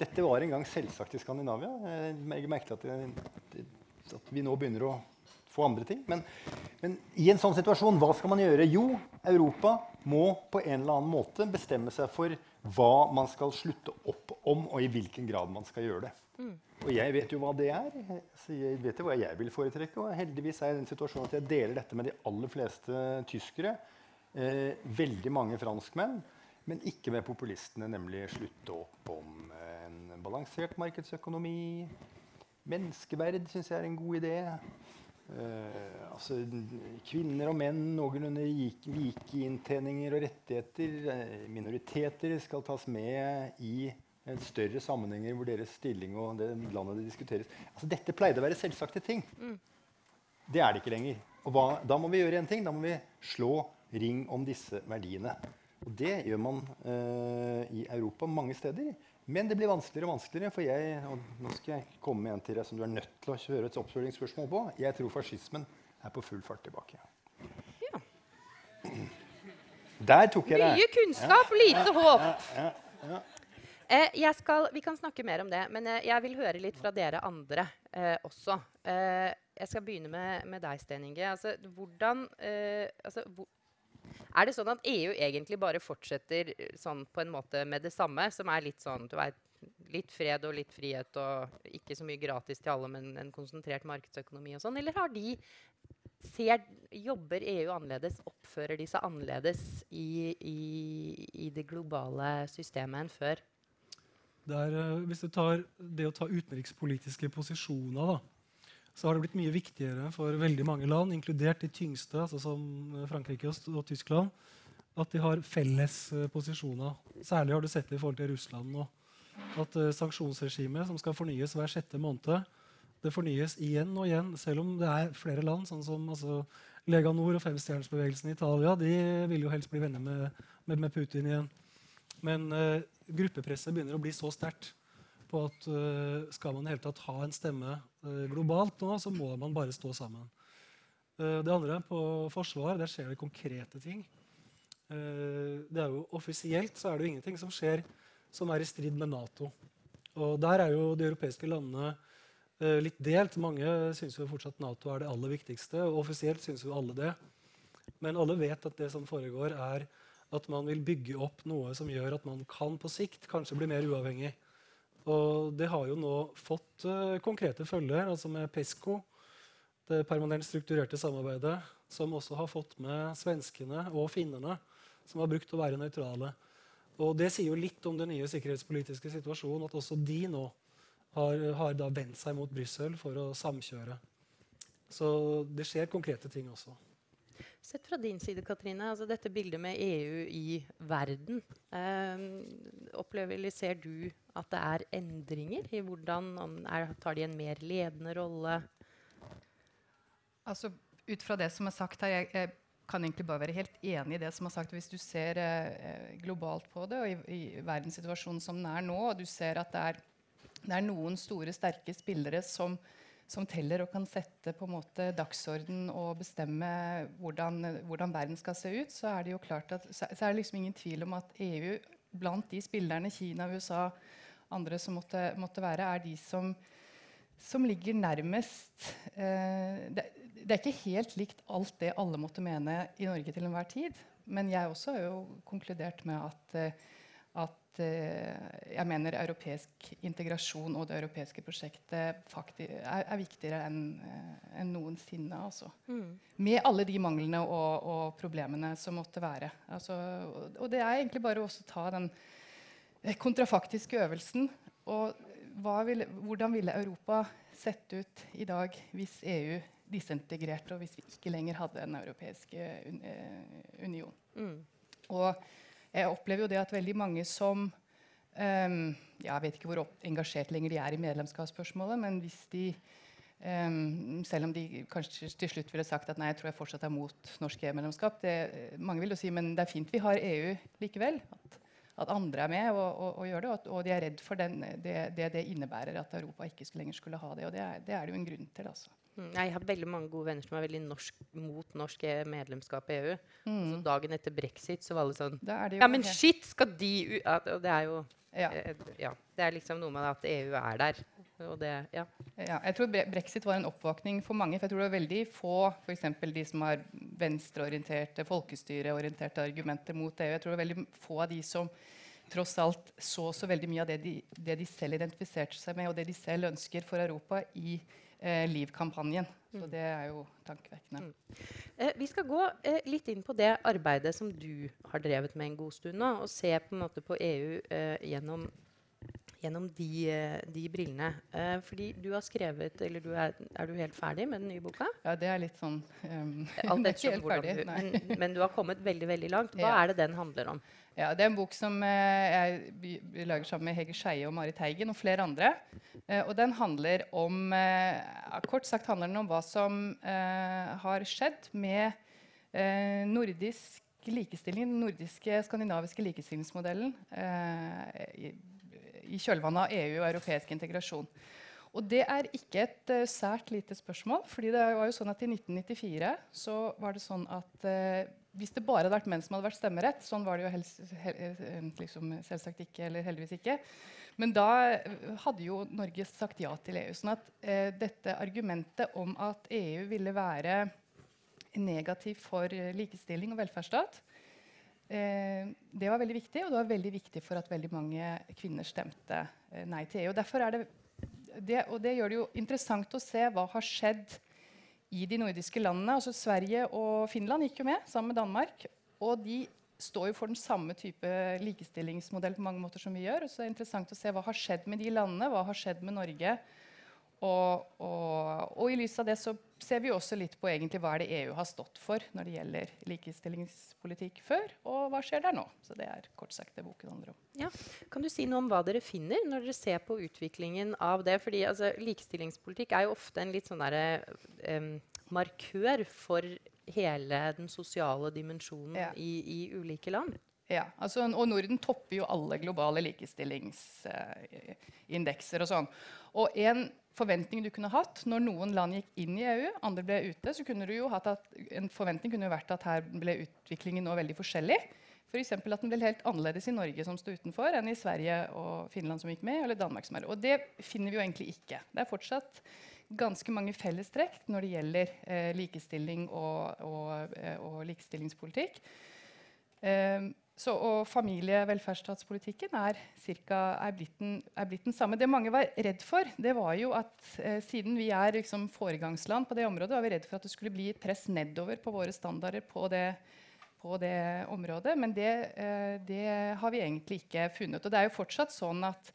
dette var en gang selvsagt i Skandinavia. Jeg merket at, at, vi nå begynner å få andre ting. Men, men, i en sånn situasjon, hva skal man gjøre? Jo, Europa må på en eller annen måte bestemme seg for hva man skal slutte opp om, og i hvilken grad man skal gjøre det. Mm. Og jeg vet jo hva det er. Så jeg vet jo hva jeg vil foretrekke. Og heldigvis er jeg i den situasjonen at jeg deler dette med de aller fleste tyskere. Eh, veldig mange franskmenn. Men ikke med populistene, nemlig slutte opp om en balansert markedsøkonomi. Menneskeverd syns jeg er en god idé. Eh, altså, kvinner og menn noenlunde like inntjeninger og rettigheter. Eh, minoriteter skal tas med i større sammenhenger hvor deres stilling og det landet det diskuteres altså, Dette pleide å være selvsagte ting. Mm. Det er det ikke lenger. Og hva, da må vi gjøre en ting. Da må vi slå ring om disse verdiene. Og det gjør man eh, i Europa mange steder. Men det blir vanskeligere og vanskeligere. For jeg og nå skal jeg komme med en til deg som du er nødt til å høre et oppfølgingsspørsmål på. Jeg tror fascismen er på full fart tilbake. Ja. Der tok jeg det. Mye kunnskap, ja. lite håp. Ja, ja, Eh, skal, vi kan snakke mer om det, men eh, jeg vil høre litt fra dere andre eh, også. Eh, jeg skal begynne med, med deg, Sten Inge. Altså, hvordan, eh, altså, hvor, er det sånn at EU egentlig bare fortsetter eh, sånn på en måte med det samme, som er litt sånn du vet, litt fred og litt frihet og ikke så mye gratis til alle, men en konsentrert markedsøkonomi og sånn? Eller har de ser, jobber EU annerledes? Oppfører de seg annerledes i, i, i det globale systemet enn før? Der, uh, hvis du tar det å ta utenrikspolitiske posisjoner, da, så har det blitt mye viktigere for veldig mange land, inkludert de tyngste, altså som eh, Frankrike og, Tyskland, at de har felles uh, posisjoner. Særlig har du sett det i forhold til Russland. nå. at uh, sanksjonsregimet som skal fornyes hver sjette måned, det fornyes igjen og igjen, selv om det er flere land, sånn som altså, Lega Nord og femstjernersbevegelsen i Italia, de vil jo helst bli venner med, med, med Putin igjen. Men uh, gruppepresset begynner å bli så sterkt på at uh, skal man i hele tatt ha en stemme uh, globalt nå, så må man bare stå sammen. det andre, på forsvar, der skjer det konkrete ting. det er jo Offisielt så er det jo ingenting som skjer som er i strid med Nato. Og Der er jo de europeiske landene litt delt. Mange syns jo fortsatt Nato er det aller viktigste. og Offisielt syns jo alle det. Men alle vet at det som foregår, er at man vil bygge opp noe som gjør at man kan på sikt kanskje bli mer uavhengig. Og det har jo nå fått uh, konkrete følger, altså med PESCO, det permanent strukturerte samarbeidet, som også har fått med svenskene og finnene, som har brukt å være nøytrale. Og Det sier jo litt om den nye sikkerhetspolitiske situasjonen, at også de nå har, har da vendt seg mot Brussel for å samkjøre. Så det skjer konkrete ting også. Sett fra din side, Katrine, altså dette bildet med EU i verden. Eh, opplever eller ser du at det er endringer i hvordan er, Tar de en mer ledende rolle? Altså, ut fra det som er sagt her, jeg, jeg kan egentlig bare være helt enig i det som er sagt. Hvis du ser eh, globalt på det, og i, i, verdenssituasjonen som den er nå, og du ser at det er, det er noen store, sterke spillere som, som, teller og kan sette på en måte dagsorden og bestemme hvordan, hvordan, verden skal se ut, så er det jo klart at, så, er det liksom ingen tvil om at EU, blant de spillerne, Kina, USA, andre som måtte, måtte være, er de som som ligger nærmest eh, det, det, er ikke helt likt alt det alle måtte mene i Norge til enhver tid. Men jeg også har jo konkludert med at eh, jeg mener europeisk integrasjon og det europeiske prosjektet faktisk er, er viktigere enn eh, en noensinne. Altså. Mm. Med alle de manglene og, og, problemene som måtte være. Altså, og det er egentlig bare å ta den kontrafaktiske øvelsen. Og ville, hvordan ville Europa sett ut i dag hvis EU disintegrerte, og hvis vi ikke lenger hadde Den europeiske un eh, union? Mm. Og jeg opplever jo det at veldig mange som um, Jeg vet ikke hvor engasjert lenger de er i medlemskapsspørsmålet, men hvis de um, selv om de kanskje til slutt ville sagt at nei, jeg tror jeg fortsatt er mot norsk EU-medlemskap. Mange vil jo si men det er fint vi har EU likevel. At at andre er med og, og, og gjør det. Og, og, de er redd for den, det, det, det innebærer at Europa ikke lenger skulle ha det. Og det er det, er det jo en grunn til. altså. Mm, jeg har veldig mange gode venner som er veldig norsk, mot norsk medlemskap i EU. Mm. Så dagen etter brexit så var alle sånn Ja, men shit, skal de ut Og det er jo ja. Eh, ja. Det er liksom noe med at EU er der. Det, ja. Ja, jeg tror brexit var en oppvåkning for mange. For jeg tror det var veldig få, f.eks. de som har venstreorienterte, folkestyreorienterte argumenter mot EU. Jeg tror det var veldig få av de som tross alt så så veldig mye av det de, det de selv identifiserte seg med, og det de selv ønsker for Europa i eh, Liv-kampanjen. Så mm. det er jo tankevekkende. Mm. Eh, vi skal gå eh, litt inn på det arbeidet som du har drevet med en god stund nå, og se på, en måte på EU eh, gjennom gjennom de, eh, de brillene. Eh, fordi du har skrevet Eller du er, er, du helt ferdig med den nye boka? Ja, det er litt sånn um, Alt etter helt ferdig, du, men, men, du har kommet veldig veldig langt. Hva ja. er det den handler om? Ja, Det er en bok som eh, jeg lager sammen med Hege Skeie og Marit Heigen og flere andre. Eh, og den handler om eh, Kort sagt handler den om hva som eh, har skjedd med eh, nordisk likestilling, den nordiske skandinaviske likestillingsmodellen i, i kjølvannet av EU og europeisk integrasjon. Og det er ikke et uh, sært lite spørsmål. fordi det var jo sånn at I 1994 så var det sånn at uh, hvis det bare hadde vært menn som hadde vært stemmerett Sånn var det jo helst, hel, eh, liksom, selvsagt ikke, eller heldigvis ikke. Men da hadde jo Norge sagt ja til EU. sånn at uh, dette argumentet om at EU ville være negativ for likestilling og velferdsstat, det var veldig viktig, og det var veldig viktig for at veldig mange kvinner stemte eh, nei til EU. Er det, det, og det gjør det jo interessant å se hva har skjedd i de nordiske landene. Altså Sverige og Finland gikk jo med sammen med Danmark. Og de står jo for den samme type likestillingsmodell på mange måter som vi gjør. Så det er interessant å se hva har skjedd med de landene, hva har skjedd med Norge. Og, og, og i lys av det så ser vi også litt på egentlig hva er det EU har stått for når det gjelder likestillingspolitikk før, og hva skjer der nå. Så det er kort sagt det boken handler om. Ja. Kan du si noe om hva dere finner når dere ser på utviklingen av det? Fordi altså, Likestillingspolitikk er jo ofte en litt sånn derre um, markør for hele den sosiale dimensjonen Ja. i, i ulike land. Ja, altså, og Norden topper jo alle globale likestillingsindekser og sånn. Og en forventning du kunne hatt når noen land gikk inn i EU, andre ble ute, så kunne du jo hatt at en forventning kunne jo vært at her ble utviklingen nå veldig forskjellig. F.eks. For at den ble helt annerledes i Norge som sto utenfor, enn i Sverige og Finland som gikk med, eller Danmark som er. Og det finner vi jo egentlig ikke. Det er fortsatt ganske mange fellestrekk når det gjelder eh, likestilling og, og, eh, og likestillingspolitikk. Eh, så, og familievelferdsstatspolitikken er, cirka, er, blitt den, er blitt den samme. Det mange var redd for, det var jo at eh, siden vi er liksom, foregangsland på det området, var vi redd for at det skulle bli et press nedover på våre standarder på det, på det området. Men det, eh, det har vi egentlig ikke funnet. Og det er jo fortsatt sånn at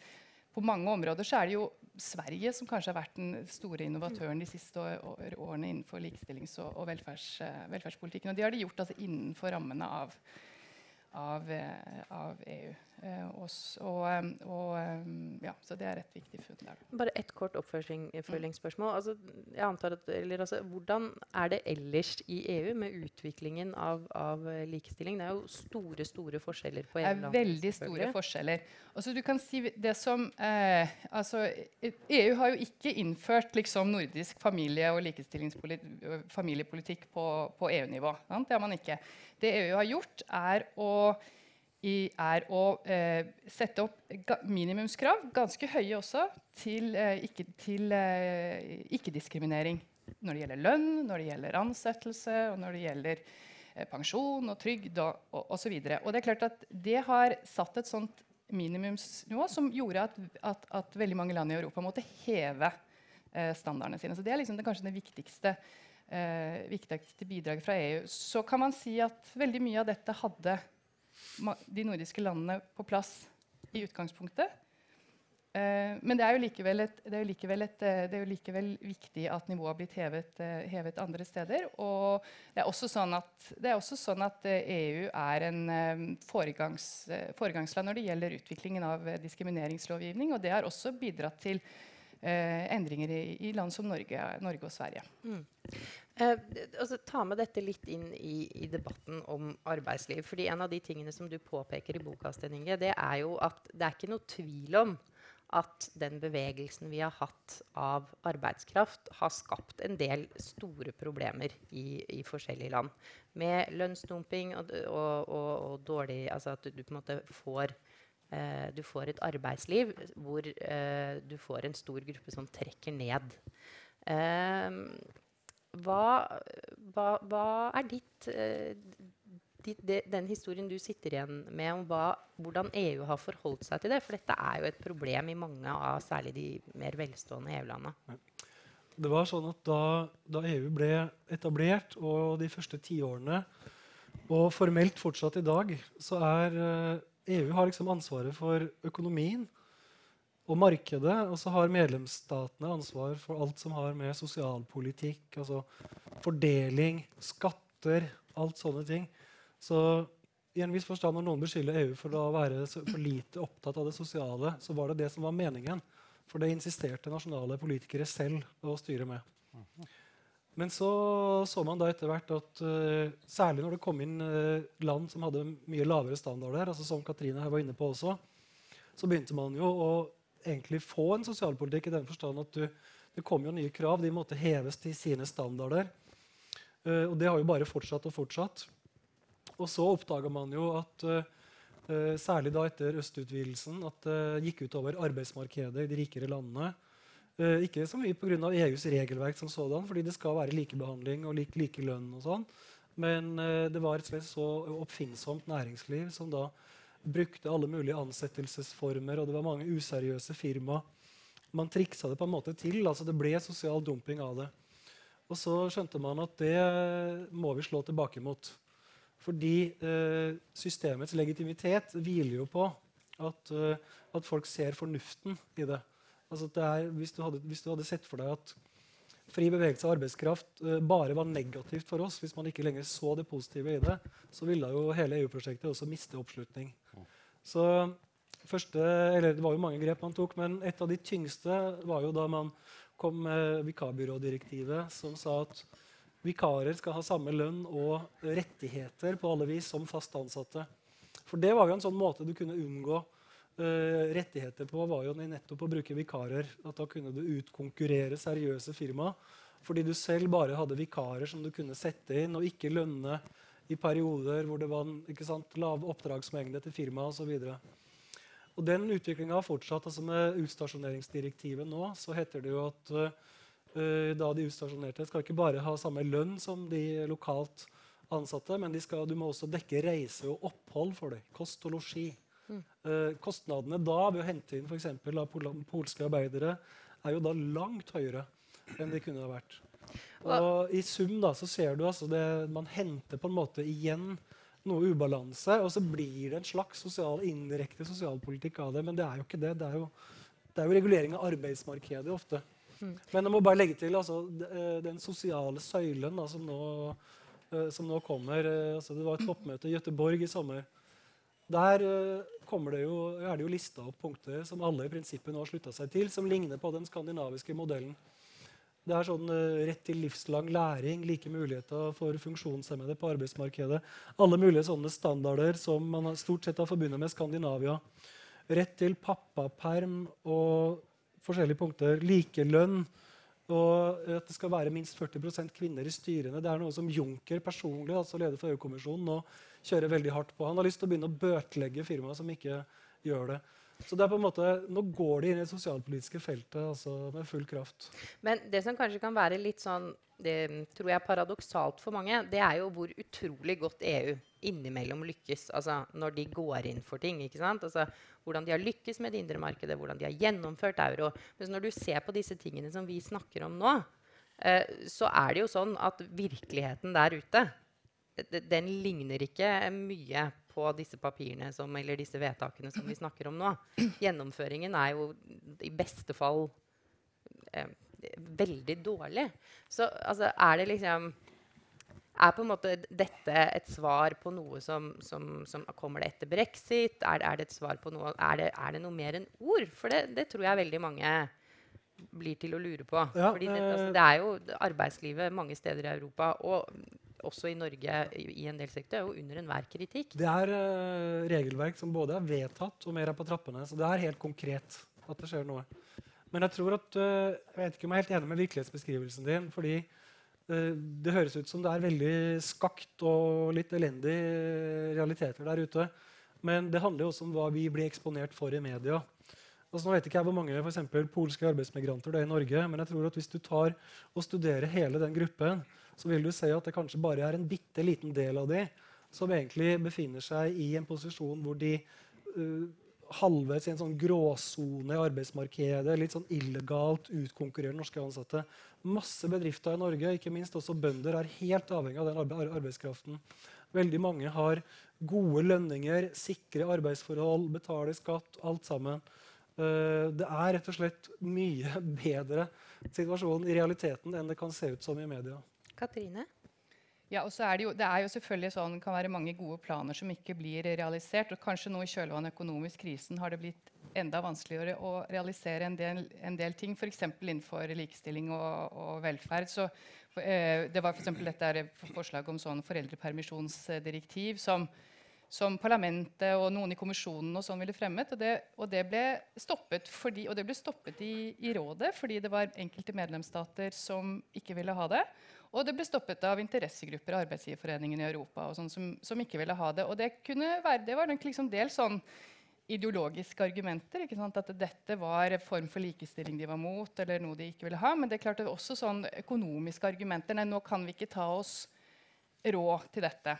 på mange områder så er det jo Sverige som kanskje har vært den store innovatøren de siste årene innenfor likestillings- og, og velferds, eh, velferdspolitikken. Og det har de gjort altså, innenfor rammene av av, eh, av EU. Eh, og, og, eh, og, eh, ja, så det er et viktig funn der. Bare ett kort oppfølgingsspørsmål. Altså, jeg antar at, eller, altså, hvordan er det ellers i EU med utviklingen av, av likestilling? Det er jo store store forskjeller på Det er veldig store forskjeller. Altså, du kan si det som eh, altså, EU har jo ikke innført liksom, nordisk familie- og familiepolitikk på, på EU-nivå. Det har man ikke. Det EU har gjort, er å, i, er å eh, sette opp minimumskrav, ganske høye også, til, eh, ikke-diskriminering. eh, ikke-diskriminering. Når det gjelder lønn, når det gjelder ansettelse, og når det gjelder eh, pensjon og trygd og, og, og. Og det er klart at det har satt et sånt minimumsnivå som gjorde at, at, at veldig mange land i Europa måtte heve eh, standardene sine. Så det er liksom det, kanskje det viktigste, eh, viktigste bidraget fra EU. Så kan man si at veldig mye av dette hadde de nordiske landene på plass i utgangspunktet. Eh, men det er likevel, et, det er likevel, et, eh, det er jo likevel viktig at nivået har blitt hevet, eh, hevet andre steder. Og det er også sånn at, også sånn at EU er en foregangs, foregangsland når det gjelder utviklingen av diskrimineringslovgivning. Og det har også bidratt til endringer i, i land som Norge, Norge og Sverige. Eh, altså, ta med dette litt inn i, i debatten om arbeidsliv. fordi En av de tingene som du påpeker i boka, Sten Inge, det er jo at det er ikke noe tvil om at den bevegelsen vi har hatt av arbeidskraft, har skapt en del store problemer i, i forskjellige land. Med lønnsdumping og, og, og, og dårlig Altså at du, du på en måte får eh, Du får et arbeidsliv hvor eh, du får en stor gruppe som trekker ned. Eh, hva, hva, hva er ditt, eh, ditt de, den historien du sitter igjen med om hva, hvordan EU har forholdt seg til det? For dette er jo et problem i mange av særlig de mer velstående EU-landene. Sånn da, da EU ble etablert, og de første tiårene, og formelt fortsatt i dag, så er eh, EU har liksom ansvaret for økonomien og markedet, og så har medlemsstatene ansvar for alt som har med sosialpolitikk, altså fordeling, skatter, alt sånne ting. Så i en viss forstand når noen beskylder EU for å være for lite opptatt av det sosiale, så var det det som var meningen. For det insisterte nasjonale politikere selv å styre med. Men så så man da etter hvert at uh, særlig når det kom inn uh, land som hadde mye lavere standarder, altså som Katrine her var inne på også, så begynte man jo å egentlig få en sosialpolitikk i den forstand at du, det kom jo nye krav. De måtte heves til sine standarder. Uh, og det har jo bare fortsatt og fortsatt. Og så oppdaga man jo at særlig da etter østutvidelsen at det gikk utover arbeidsmarkedet i de rikere landene. Eh, ikke så mye pga. EUs regelverk som sådan, fordi det skal være likebehandling og lik, like lønn og sånn. Men eh, det var et slags så oppfinnsomt næringsliv som da brukte alle mulige ansettelsesformer, og det var mange useriøse firma. Man triksa det på en måte til. altså Det ble sosial dumping av det. Og så skjønte man at det må vi slå tilbake mot. Fordi eh, systemets legitimitet hviler jo på at, eh, at folk ser fornuften i det. Altså er, hvis, du hadde, hvis du hadde sett for deg at fri bevegelse av arbeidskraft uh, bare var negativt for oss, hvis man ikke lenger så det positive i det, så ville jo hele EU-prosjektet også miste oppslutning. Så første, eller Det var jo mange grep man tok, men et av de tyngste var jo da man kom med vikarbyrådirektivet, som sa at vikarer skal ha samme lønn og rettigheter på alle vis som fast ansatte. For det var jo en sånn måte du kunne unngå rettigheter på, var jo nettopp å bruke vikarer. At da kunne du utkonkurrere seriøse firma fordi du selv bare hadde vikarer som du kunne sette inn, og ikke lønne i perioder hvor det var sant, lav oppdragsmengde til firmaet osv. Og den utviklinga har fortsatt. altså Med utstasjoneringsdirektivet nå så heter det jo at uh, da de utstasjonerte skal ikke bare ha samme lønn som de lokalt ansatte, men skal, du må også dekke reise og opphold for dem. Kost og losji. Mm. Uh, kostnadene da ved å hente inn f.eks. Pol polske arbeidere er jo da langt høyere enn de kunne ha vært. Og I sum da, så ser du altså det, man henter på en måte igjen noe ubalanse, og så blir det en slags sosial, indirekte sosialpolitikk av det. Men det er jo ikke det. Det er jo, det er jo regulering av arbeidsmarkedet ofte. Mm. Men jeg må bare legge til altså, eh, den sosiale søylen da, som, nå, uh, som, nå, kommer. Altså, det var et toppmøte i Gøteborg i sommer. Der kommer det jo, er det jo lista opp punkter som alle i prinsippet nå har slutta seg til, som ligner på den skandinaviske modellen. Det er sånn uh, rett til livslang læring, like muligheter for funksjonshemmede på arbeidsmarkedet. Alle mulige sånne standarder som man stort sett har forbundet med Skandinavia. Rett til pappaperm og forskjellige punkter. Likelønn. Og at det skal være minst 40% kvinner i styrene. Det er noe som Juncker personlig, altså leder for EU-kommisjonen, nå kjører veldig hardt på. Han har lyst til å begynne å bøtelegge firmaer som ikke gjør det. Så det er på en måte, Nå går de inn i det sosialpolitiske feltet altså med full kraft. Men det som kanskje kan være litt sånn, det tror jeg paradoksalt for mange, det er jo hvor utrolig godt EU innimellom lykkes. Altså når de går inn for ting. ikke sant? Altså Hvordan de har lykkes med det indre markedet, hvordan de har gjennomført euro. Men når du ser på disse tingene som vi snakker om nå, eh, så er det jo sånn at virkeligheten der ute den ligner ikke mye på disse papirene som, eller disse vedtakene som vi snakker om nå. Gjennomføringen er jo i beste fall eh, veldig dårlig. Så altså, er det liksom er på en måte dette et svar på noe som, som, som Kommer det etter brexit? Er, er, det et svar på noe, er det, er det noe mer enn ord? For det, det, tror jeg veldig mange blir til å lure på. Ja, Fordi det, altså, det er jo arbeidslivet mange steder i Europa og også i Norge i, en del sektorer, er jo under enhver kritikk. Det er uh, regelverk som både er vedtatt og mer er på trappene. Så det er helt konkret at det skjer noe. Men jeg tror at, uh, jeg vet ikke om jeg er helt enig med virkelighetsbeskrivelsen din. fordi uh, det høres ut som det er veldig skakt og litt elendige realiteter der ute. Men det handler jo også om hva vi blir eksponert for i media. Altså, nå vet ikke jeg hvor mange for eksempel, polske arbeidsmigranter det er i Norge, men jeg tror at hvis du tar og studerer hele den gruppen, så vil du se at det kanskje bare er en bitte liten del av de som egentlig befinner seg i en posisjon hvor de uh, halvveis i en sånn gråsone i arbeidsmarkedet, litt sånn illegalt utkonkurrerer norske ansatte. Masse bedrifter i Norge, ikke minst også bønder, er helt avhengig av den arbeidskraften. Veldig mange har gode lønninger, sikre arbeidsforhold, betaler skatt, alt sammen. Uh, det er rett og slett mye bedre situasjon i realiteten enn det kan se ut som i media. Katrine? Ja, og så er det, jo, det er jo selvfølgelig sånn, kan være mange gode planer som ikke blir realisert. og Kanskje nå i kjølvannet av økonomisk krisen har det blitt enda vanskeligere å realisere en del, en del ting, f.eks. innenfor likestilling og, og velferd. Så, eh, det var for dette forslaget om sånn foreldrepermisjonsdirektiv som, som parlamentet og noen i kommisjonen og sånn ville fremmet. Og det, og det ble stoppet, fordi, det ble stoppet i, i, rådet fordi det var enkelte medlemsstater som ikke ville ha det. Og det ble stoppet av interessegrupper og arbeidsgiverforeningen i Europa og sånn, som, som, ikke ville ha det. Og det, være, det var nok liksom dels sånn ideologiske argumenter. At dette var en form for likestilling de var mot, eller noe de ikke ville ha. Men det er klart det var også sånn økonomiske argumenter. Nei, nå kan vi ikke ta oss råd til dette.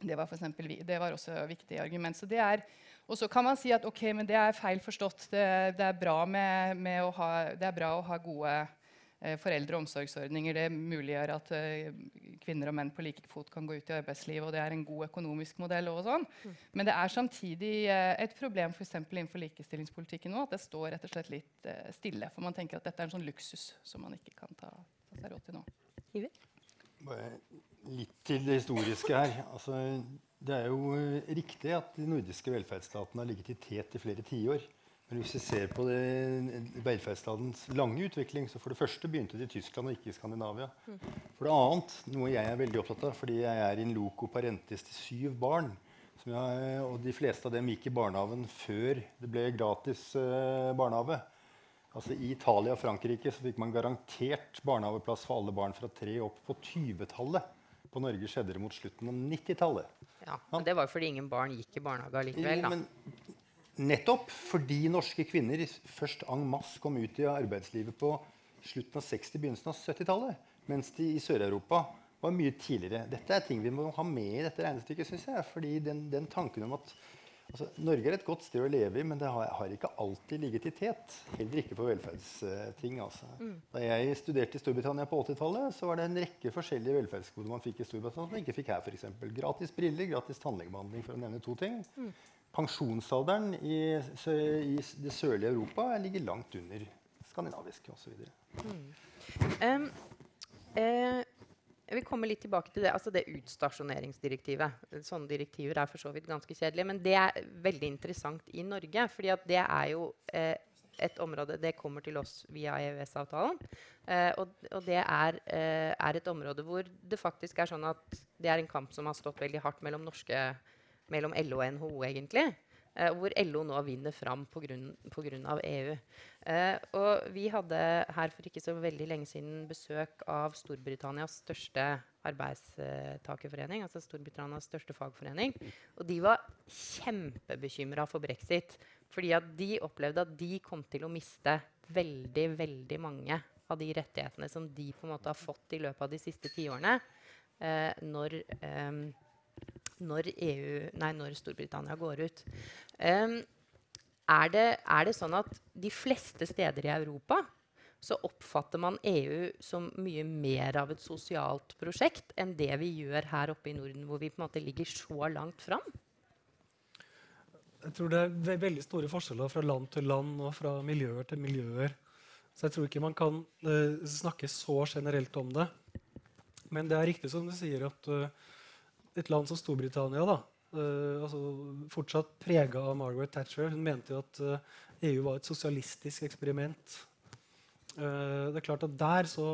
Det var, for eksempel, det var også et viktig argument. Så det er, og så kan man si at okay, det er feil forstått. Det, det, er, bra med, med å ha, det er bra å ha gode eh, foreldre- og omsorgsordninger. Det muliggjør at eh, kvinner og menn på like fot kan gå ut i arbeidslivet, og det er en god økonomisk modell. Og sånn. Men det er samtidig eh, et problem for innenfor likestillingspolitikken nå, at det står rett og slett litt eh, stille. For man tenker at dette er en sånn luksus som man ikke kan ta, ta seg råd til nå. Bare litt til det historiske her. Altså, det er jo eh, riktig at de nordiske velferdsstatene har ligget i tet i flere tiår. Men hvis vi ser på det, velferdsstatens lange utvikling, så for det første begynte det i Tyskland og ikke i Skandinavia. For det annet, noe jeg er veldig opptatt av, fordi jeg er in loco parentis til syv barn, jeg, og de fleste av dem gikk i barnehagen før det ble gratis eh, barnehage. Altså I Italia og Frankrike så fikk man garantert barnehageplass for alle barn fra tre opp på 20-tallet. På Norge skjedde det mot slutten av 90-tallet. Ja, men det var jo fordi ingen barn gikk i barnehage likevel. Da. men nettopp fordi norske kvinner først en masse kom ut i arbeidslivet på slutten av 60-, begynnelsen av 70-tallet, mens de i Sør-Europa var mye tidligere. Dette er ting vi må ha med i dette regnestykket, syns jeg. fordi den, den tanken om at altså, Norge er et godt sted å leve i, men det har, har ikke alltid ligget i tet. Heller ikke på velferdsting. Altså. Da jeg studerte i Storbritannia på 80-tallet, så var det en rekke forskjellige velferdsgoder man fikk i Storbritannia som man ikke fikk her. For eksempel. gratis briller, gratis tannlegebehandling, for å nevne to ting. Pensjonsalderen i, i det sørlige Europa ligger langt under skandinavisk osv. Em, eh, jeg vil komme litt tilbake til det, altså det utstasjoneringsdirektivet. Sånne direktiver er for så vidt ganske kjedelige, men det er veldig interessant i Norge. fordi det er jo eh, et område Det kommer til oss via EØS-avtalen. Eh, og, og det er, eh, er et område hvor det faktisk er sånn at det er en kamp som har stått veldig hardt mellom, norske, mellom LO og NHO, egentlig. Eh, hvor LO nå vinner fram pga. EU. Eh, og vi hadde her for ikke så veldig lenge siden besøk av Storbritannias største arbeidstakerforening. Altså Storbritannias største fagforening. Og de var kjempebekymra for brexit. Fordi at de opplevde at de kom til å miste veldig, veldig mange av de rettighetene som de på en måte har fått i løpet av de siste tiårene. Eh, når eh, når, EU, nei, når Storbritannia går ut. Um, er, det, er det sånn at de fleste steder i Europa så oppfatter man EU som mye mer av et sosialt prosjekt enn det vi gjør her oppe i Norden, hvor vi på en måte ligger så langt fram? Jeg tror det er ve veldig store forskjeller fra land til land og fra miljøer til miljøer. Så jeg tror ikke man kan uh, snakke så generelt om det. Men det er riktig som du sier, at eh, et land som Storbritannia, da, Uh, altså fortsatt prega av Margaret Thatcher Hun mente jo at uh, EU var et sosialistisk eksperiment. Uh, det er klart at Der så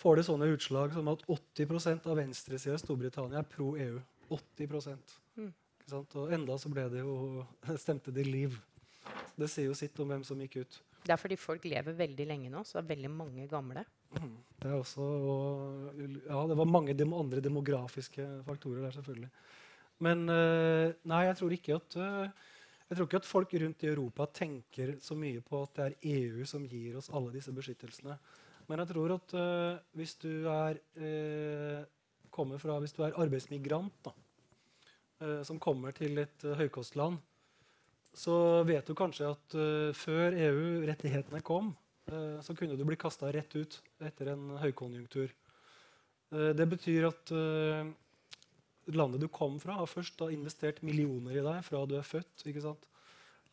får det sånne utslag som at 80 av venstresida i Storbritannia er pro EU. 80 ikke sant? Og enda så ble det jo stemte de Leave. Så det sier jo sitt om hvem som gikk ut. Det er fordi folk lever veldig lenge nå, så det er veldig mange gamle. Det er også, og, ja, det var mange dem andre demografiske faktorer der, selvfølgelig. Men eh, nei, jeg tror at eh, jeg tror ikke at folk rundt i Europa tenker så mye på at det er EU som gir oss alle disse beskyttelsene. Men jeg tror at eh, hvis du er kommer fra, hvis du er arbeidsmigrant, da, som kommer til et høykostland, så vet du kanskje at uh, før EU-rettighetene kom, uh, så kunne du bli kasta rett ut etter en høykonjunktur. Uh, det betyr at landet du kom fra, har først da investert millioner i deg fra du er født. ikke sant?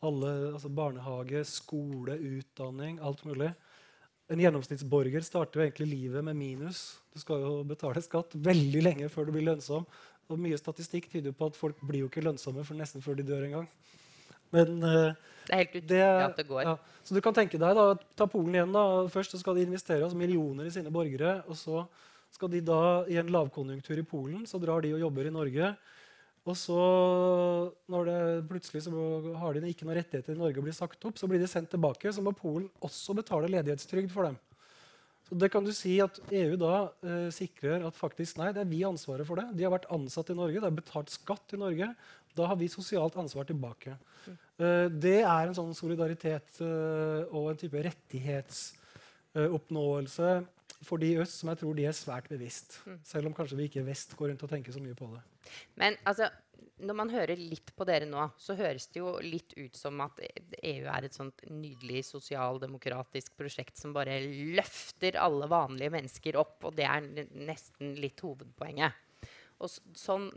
Alle, altså Barnehage, skole, utdanning, alt mulig. En gjennomsnittsborger starter jo egentlig livet med minus. Du skal jo betale skatt veldig lenge før du blir lønnsom. Og mye statistikk tyder på at folk blir jo ikke lønnsomme for nesten før de dør en gang. Men eh, Det er helt utrolig at det går. ja. Så du kan tenke deg da, Ta Polen igjen. da, Først så skal de investere altså millioner i sine borgere. og så skal de da, I en lavkonjunktur i Polen så drar de og jobber i Norge. Og så, når det plutselig så har de ikke noen rettigheter i Norge og blir sagt opp, så blir de sendt tilbake. Så må Polen også betale ledighetstrygd for dem. Så det kan du si at EU da eh, sikrer at faktisk, nei, det er vi ansvaret for det. De har vært ansatt i Norge, de har betalt skatt i Norge. Da har vi sosialt ansvar tilbake. Eh, det er en sånn solidaritet eh, og en type rettighetsoppnåelse for de i øst som jeg tror de er svært bevisst. Selv om kanskje vi ikke i vest går rundt og tenker så mye på det. Men altså, når man hører litt på dere nå, så høres det jo litt ut som at EU er et sånt nydelig sosialdemokratisk prosjekt som bare løfter alle vanlige mennesker opp, og det er nesten litt hovedpoenget. Og sånn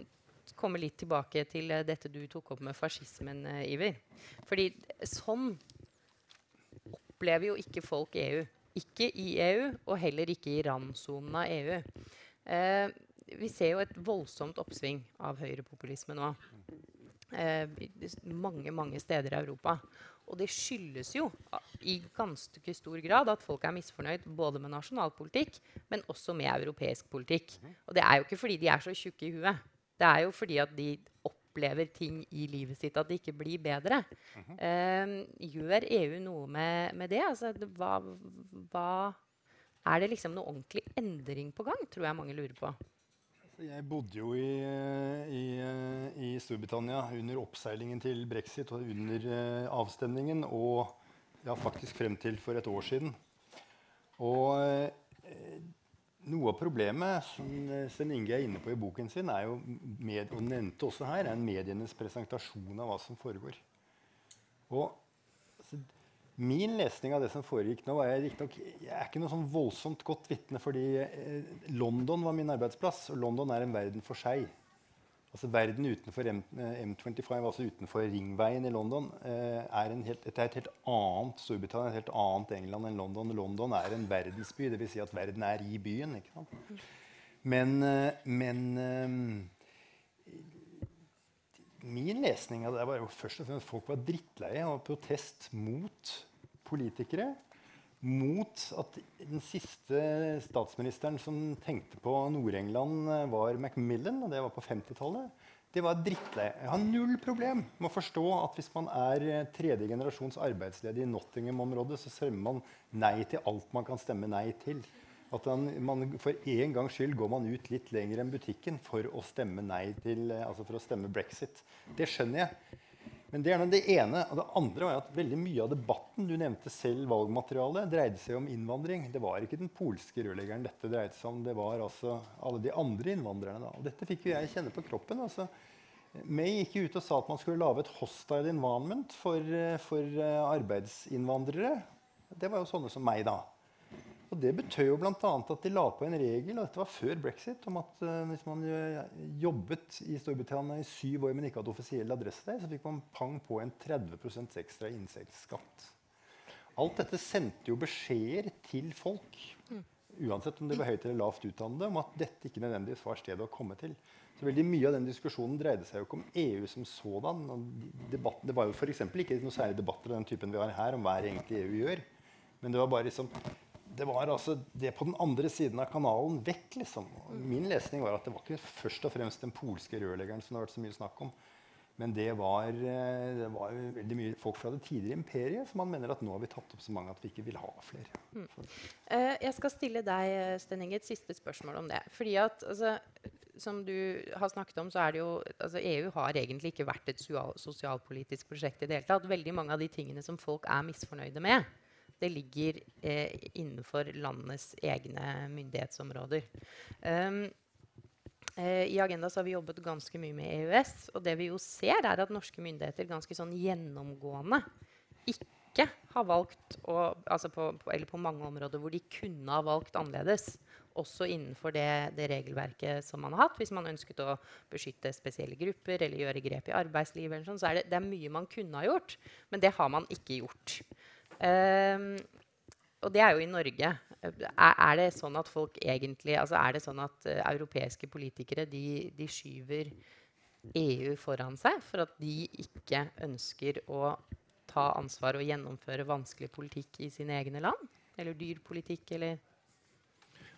komme litt tilbake til uh, dette du tok opp med fascismen, uh, Iver. Fordi sånn opplever jo ikke folk EU. Ikke i EU, og heller ikke i randsonen av EU. Eh, vi ser jo et voldsomt oppsving av høyrepopulisme nå. Eh, mange mange steder i Europa. Og det skyldes jo i ganske stor grad at folk er misfornøyd både med nasjonalpolitikk, men også med europeisk politikk. Og det er jo ikke fordi de er så tjukke i huet. Det er jo fordi at de opplever ting i livet sitt at det ikke blir bedre. Eh, gjør EU noe med, med det? Altså, hva, hva er det liksom noe ordentlig endring på gang, tror jeg mange lurer på. Jeg bodde jo i, i, i, Storbritannia under oppseilingen til brexit og under uh, avstemningen. Og ja, faktisk frem til for et år siden. Og uh, noe av problemet som Sten Inge er inne på i boken sin, er jo med, og nevnte også her, er medienes presentasjon av hva som foregår. Og altså, Min lesning av det som foregikk nå, var jeg, jeg er ikke noe sånn voldsomt godt vitne. fordi eh, London var min arbeidsplass, og London er en verden for seg. Altså Verden utenfor M, M25, eh, altså utenfor ringveien i London, eh, er, helt, et helt annet Storbritannia, et helt annet England enn London. London er en verdensby, dvs. Si at verden er i byen. ikke sant? Men, eh, men min lesning av det var jo først og fremst at folk var drittleie av protest mot politikere. Mot at den siste statsministeren som tenkte på Nord-England, var Macmillan. Og det var på 50-tallet. Det var drittlei. Jeg har null problem med å forstå at hvis man er tredje generasjons arbeidsledig i Nottingham-området, så stemmer man nei til alt man kan stemme nei til. At man, For en gangs skyld går man ut litt lenger enn butikken for å stemme nei til, altså for å stemme brexit. Det skjønner jeg. Men det er det ene. Og det andre var at veldig mye av debatten du nevnte selv valgmaterialet, dreide seg om innvandring. Det var ikke den polske rørleggeren dette dreide seg om. Det var altså alle de andre innvandrerne. Da. Og dette fikk jo jeg kjenne på kroppen. altså May gikk ut og sa at man skulle lage et hostile environment for, for arbeidsinnvandrere. Det var jo sånne som meg, da. Og Det betød jo bl.a. at de la på en regel, og dette var før brexit, om at uh, hvis man jobbet i Storbritannia i syv år, men ikke hadde offisiell adresse der, så fikk man pang på en 30% ekstra insektskatt. Alt dette sendte jo beskjeder til folk, uansett om de var høyt eller lavt utdannede, om at dette ikke nødvendigvis var stedet å komme til. Så veldig Mye av den diskusjonen dreide seg jo ikke om EU som sådan. Debatt, det var jo f.eks. ikke noe særlig debatter av den typen vi har her, om hva egentlig EU gjør. Men det var bare liksom det var altså det på den andre siden av kanalen vekk. liksom. Min lesning var at det var ikke først og fremst den polske rørleggeren som det har vært så mye snakk om. Men det var, eh, det var veldig mye folk fra det tidligere imperiet som man mener at nå har vi tatt opp så mange at vi ikke vil ha flere. Mm. Uh, jeg skal stille deg Stenning, et siste spørsmål om det. Fordi at, altså, Som du har snakket om, så er det jo, altså EU har egentlig ikke vært et sosialpolitisk prosjekt i det hele tatt. Veldig mange av de tingene som folk er misfornøyde med, det ligger eh, innenfor landenes egne myndighetsområder. Um, I Agenda har vi jobbet ganske mye med EØS. Og det vi jo ser, er at norske myndigheter ganske sånn gjennomgående ikke har valgt å, altså på, på, Eller på mange områder hvor de kunne ha valgt annerledes. Også innenfor det, det, regelverket som man har hatt. Hvis man ønsket å beskytte spesielle grupper eller gjøre grep i arbeidslivet. Sånn, så er det, det er mye man kunne ha gjort, men det har man ikke gjort. Um, og det er jo i Norge. Er, er, det sånn at folk egentlig altså Er det sånn at uh, europeiske politikere de, de, skyver EU foran seg for at de ikke ønsker å ta ansvar og gjennomføre vanskelig politikk i sine egne land? Eller dyr politikk, eller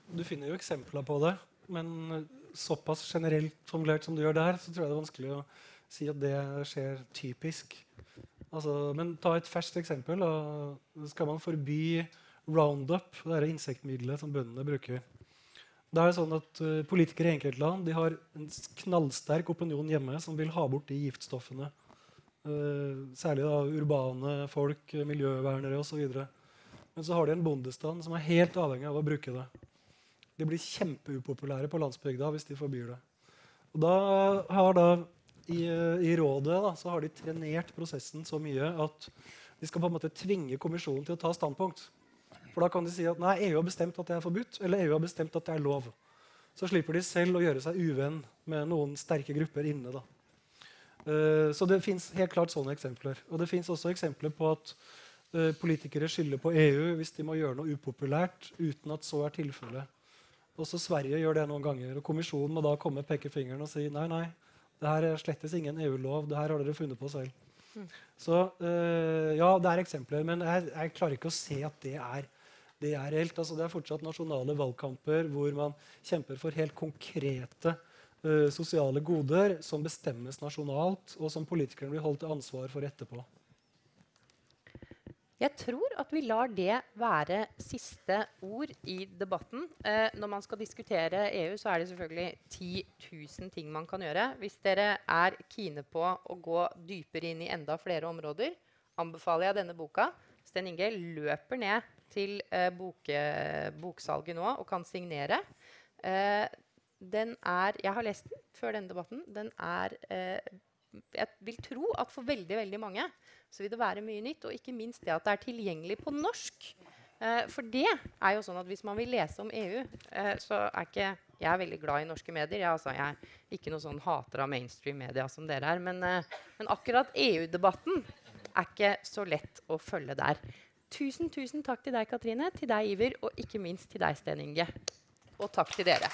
Du finner jo eksempler på det. Men såpass generelt formulert som du gjør der, så tror jeg det er vanskelig å si at det skjer typisk. Altså, men ta et ferskt eksempel. Da skal man forby Roundup, det insektmiddelet som bøndene bruker. Det er sånn at uh, Politikere i enkeltland har en knallsterk opinion hjemme som vil ha bort de giftstoffene. Uh, særlig da, urbane folk, miljøvernere osv. Men så har de en bondestand som er helt avhengig av å bruke det. De blir kjempeupopulære på landsbygda hvis de forbyr det. Og da har da i, eh, i rådet da, så har de trenert prosessen så mye at de skal på en måte tvinge kommisjonen til å ta standpunkt. For da kan de si at nei, EU har bestemt at det er forbudt, eller EU har bestemt at det er lov. Så slipper de selv å gjøre seg uvenn med noen sterke grupper inne. da. Eh, så det fins helt klart sånne eksempler. Og det fins også eksempler på at eh, politikere skylder på EU hvis de må gjøre noe upopulært uten at så er tilfellet. Også Sverige gjør det noen ganger. og Kommisjonen må da komme pekefingeren og si nei, nei, det her er slettes ingen EU-lov. det her har dere funnet på selv. Så øh, ja, det er eksempler, men jeg, jeg, klarer ikke å se at det er, det er reelt. Altså, det er fortsatt nasjonale valgkamper hvor man kjemper for helt konkrete øh, sosiale goder som bestemmes nasjonalt, og som politikerne blir holdt til ansvar for etterpå. Jeg tror at vi lar det være siste ord i debatten. Eh, når man skal diskutere EU, så er det selvfølgelig 10 000 ting man kan gjøre. Hvis dere er kine på å gå dypere inn i enda flere områder, anbefaler jeg denne boka. Sten Inge løper ned til eh, boke, boksalget nå og kan signere. Eh, den er, jeg har lest den før denne debatten. Den er eh, Jeg vil tro at for veldig, veldig mange så vil det være mye nytt. Og ikke minst det at det er tilgjengelig på norsk. Eh, for det er jo sånn at hvis man vil lese om EU, eh, så er ikke Jeg er veldig glad i norske medier. Jeg, altså, jeg er ikke noe sånn hater av mainstream media som dere er. Men, eh, men akkurat EU-debatten er ikke så lett å følge der. Tusen, tusen takk til deg, Katrine, til deg, Iver, og ikke minst til deg, Sten Inge. Og takk til dere.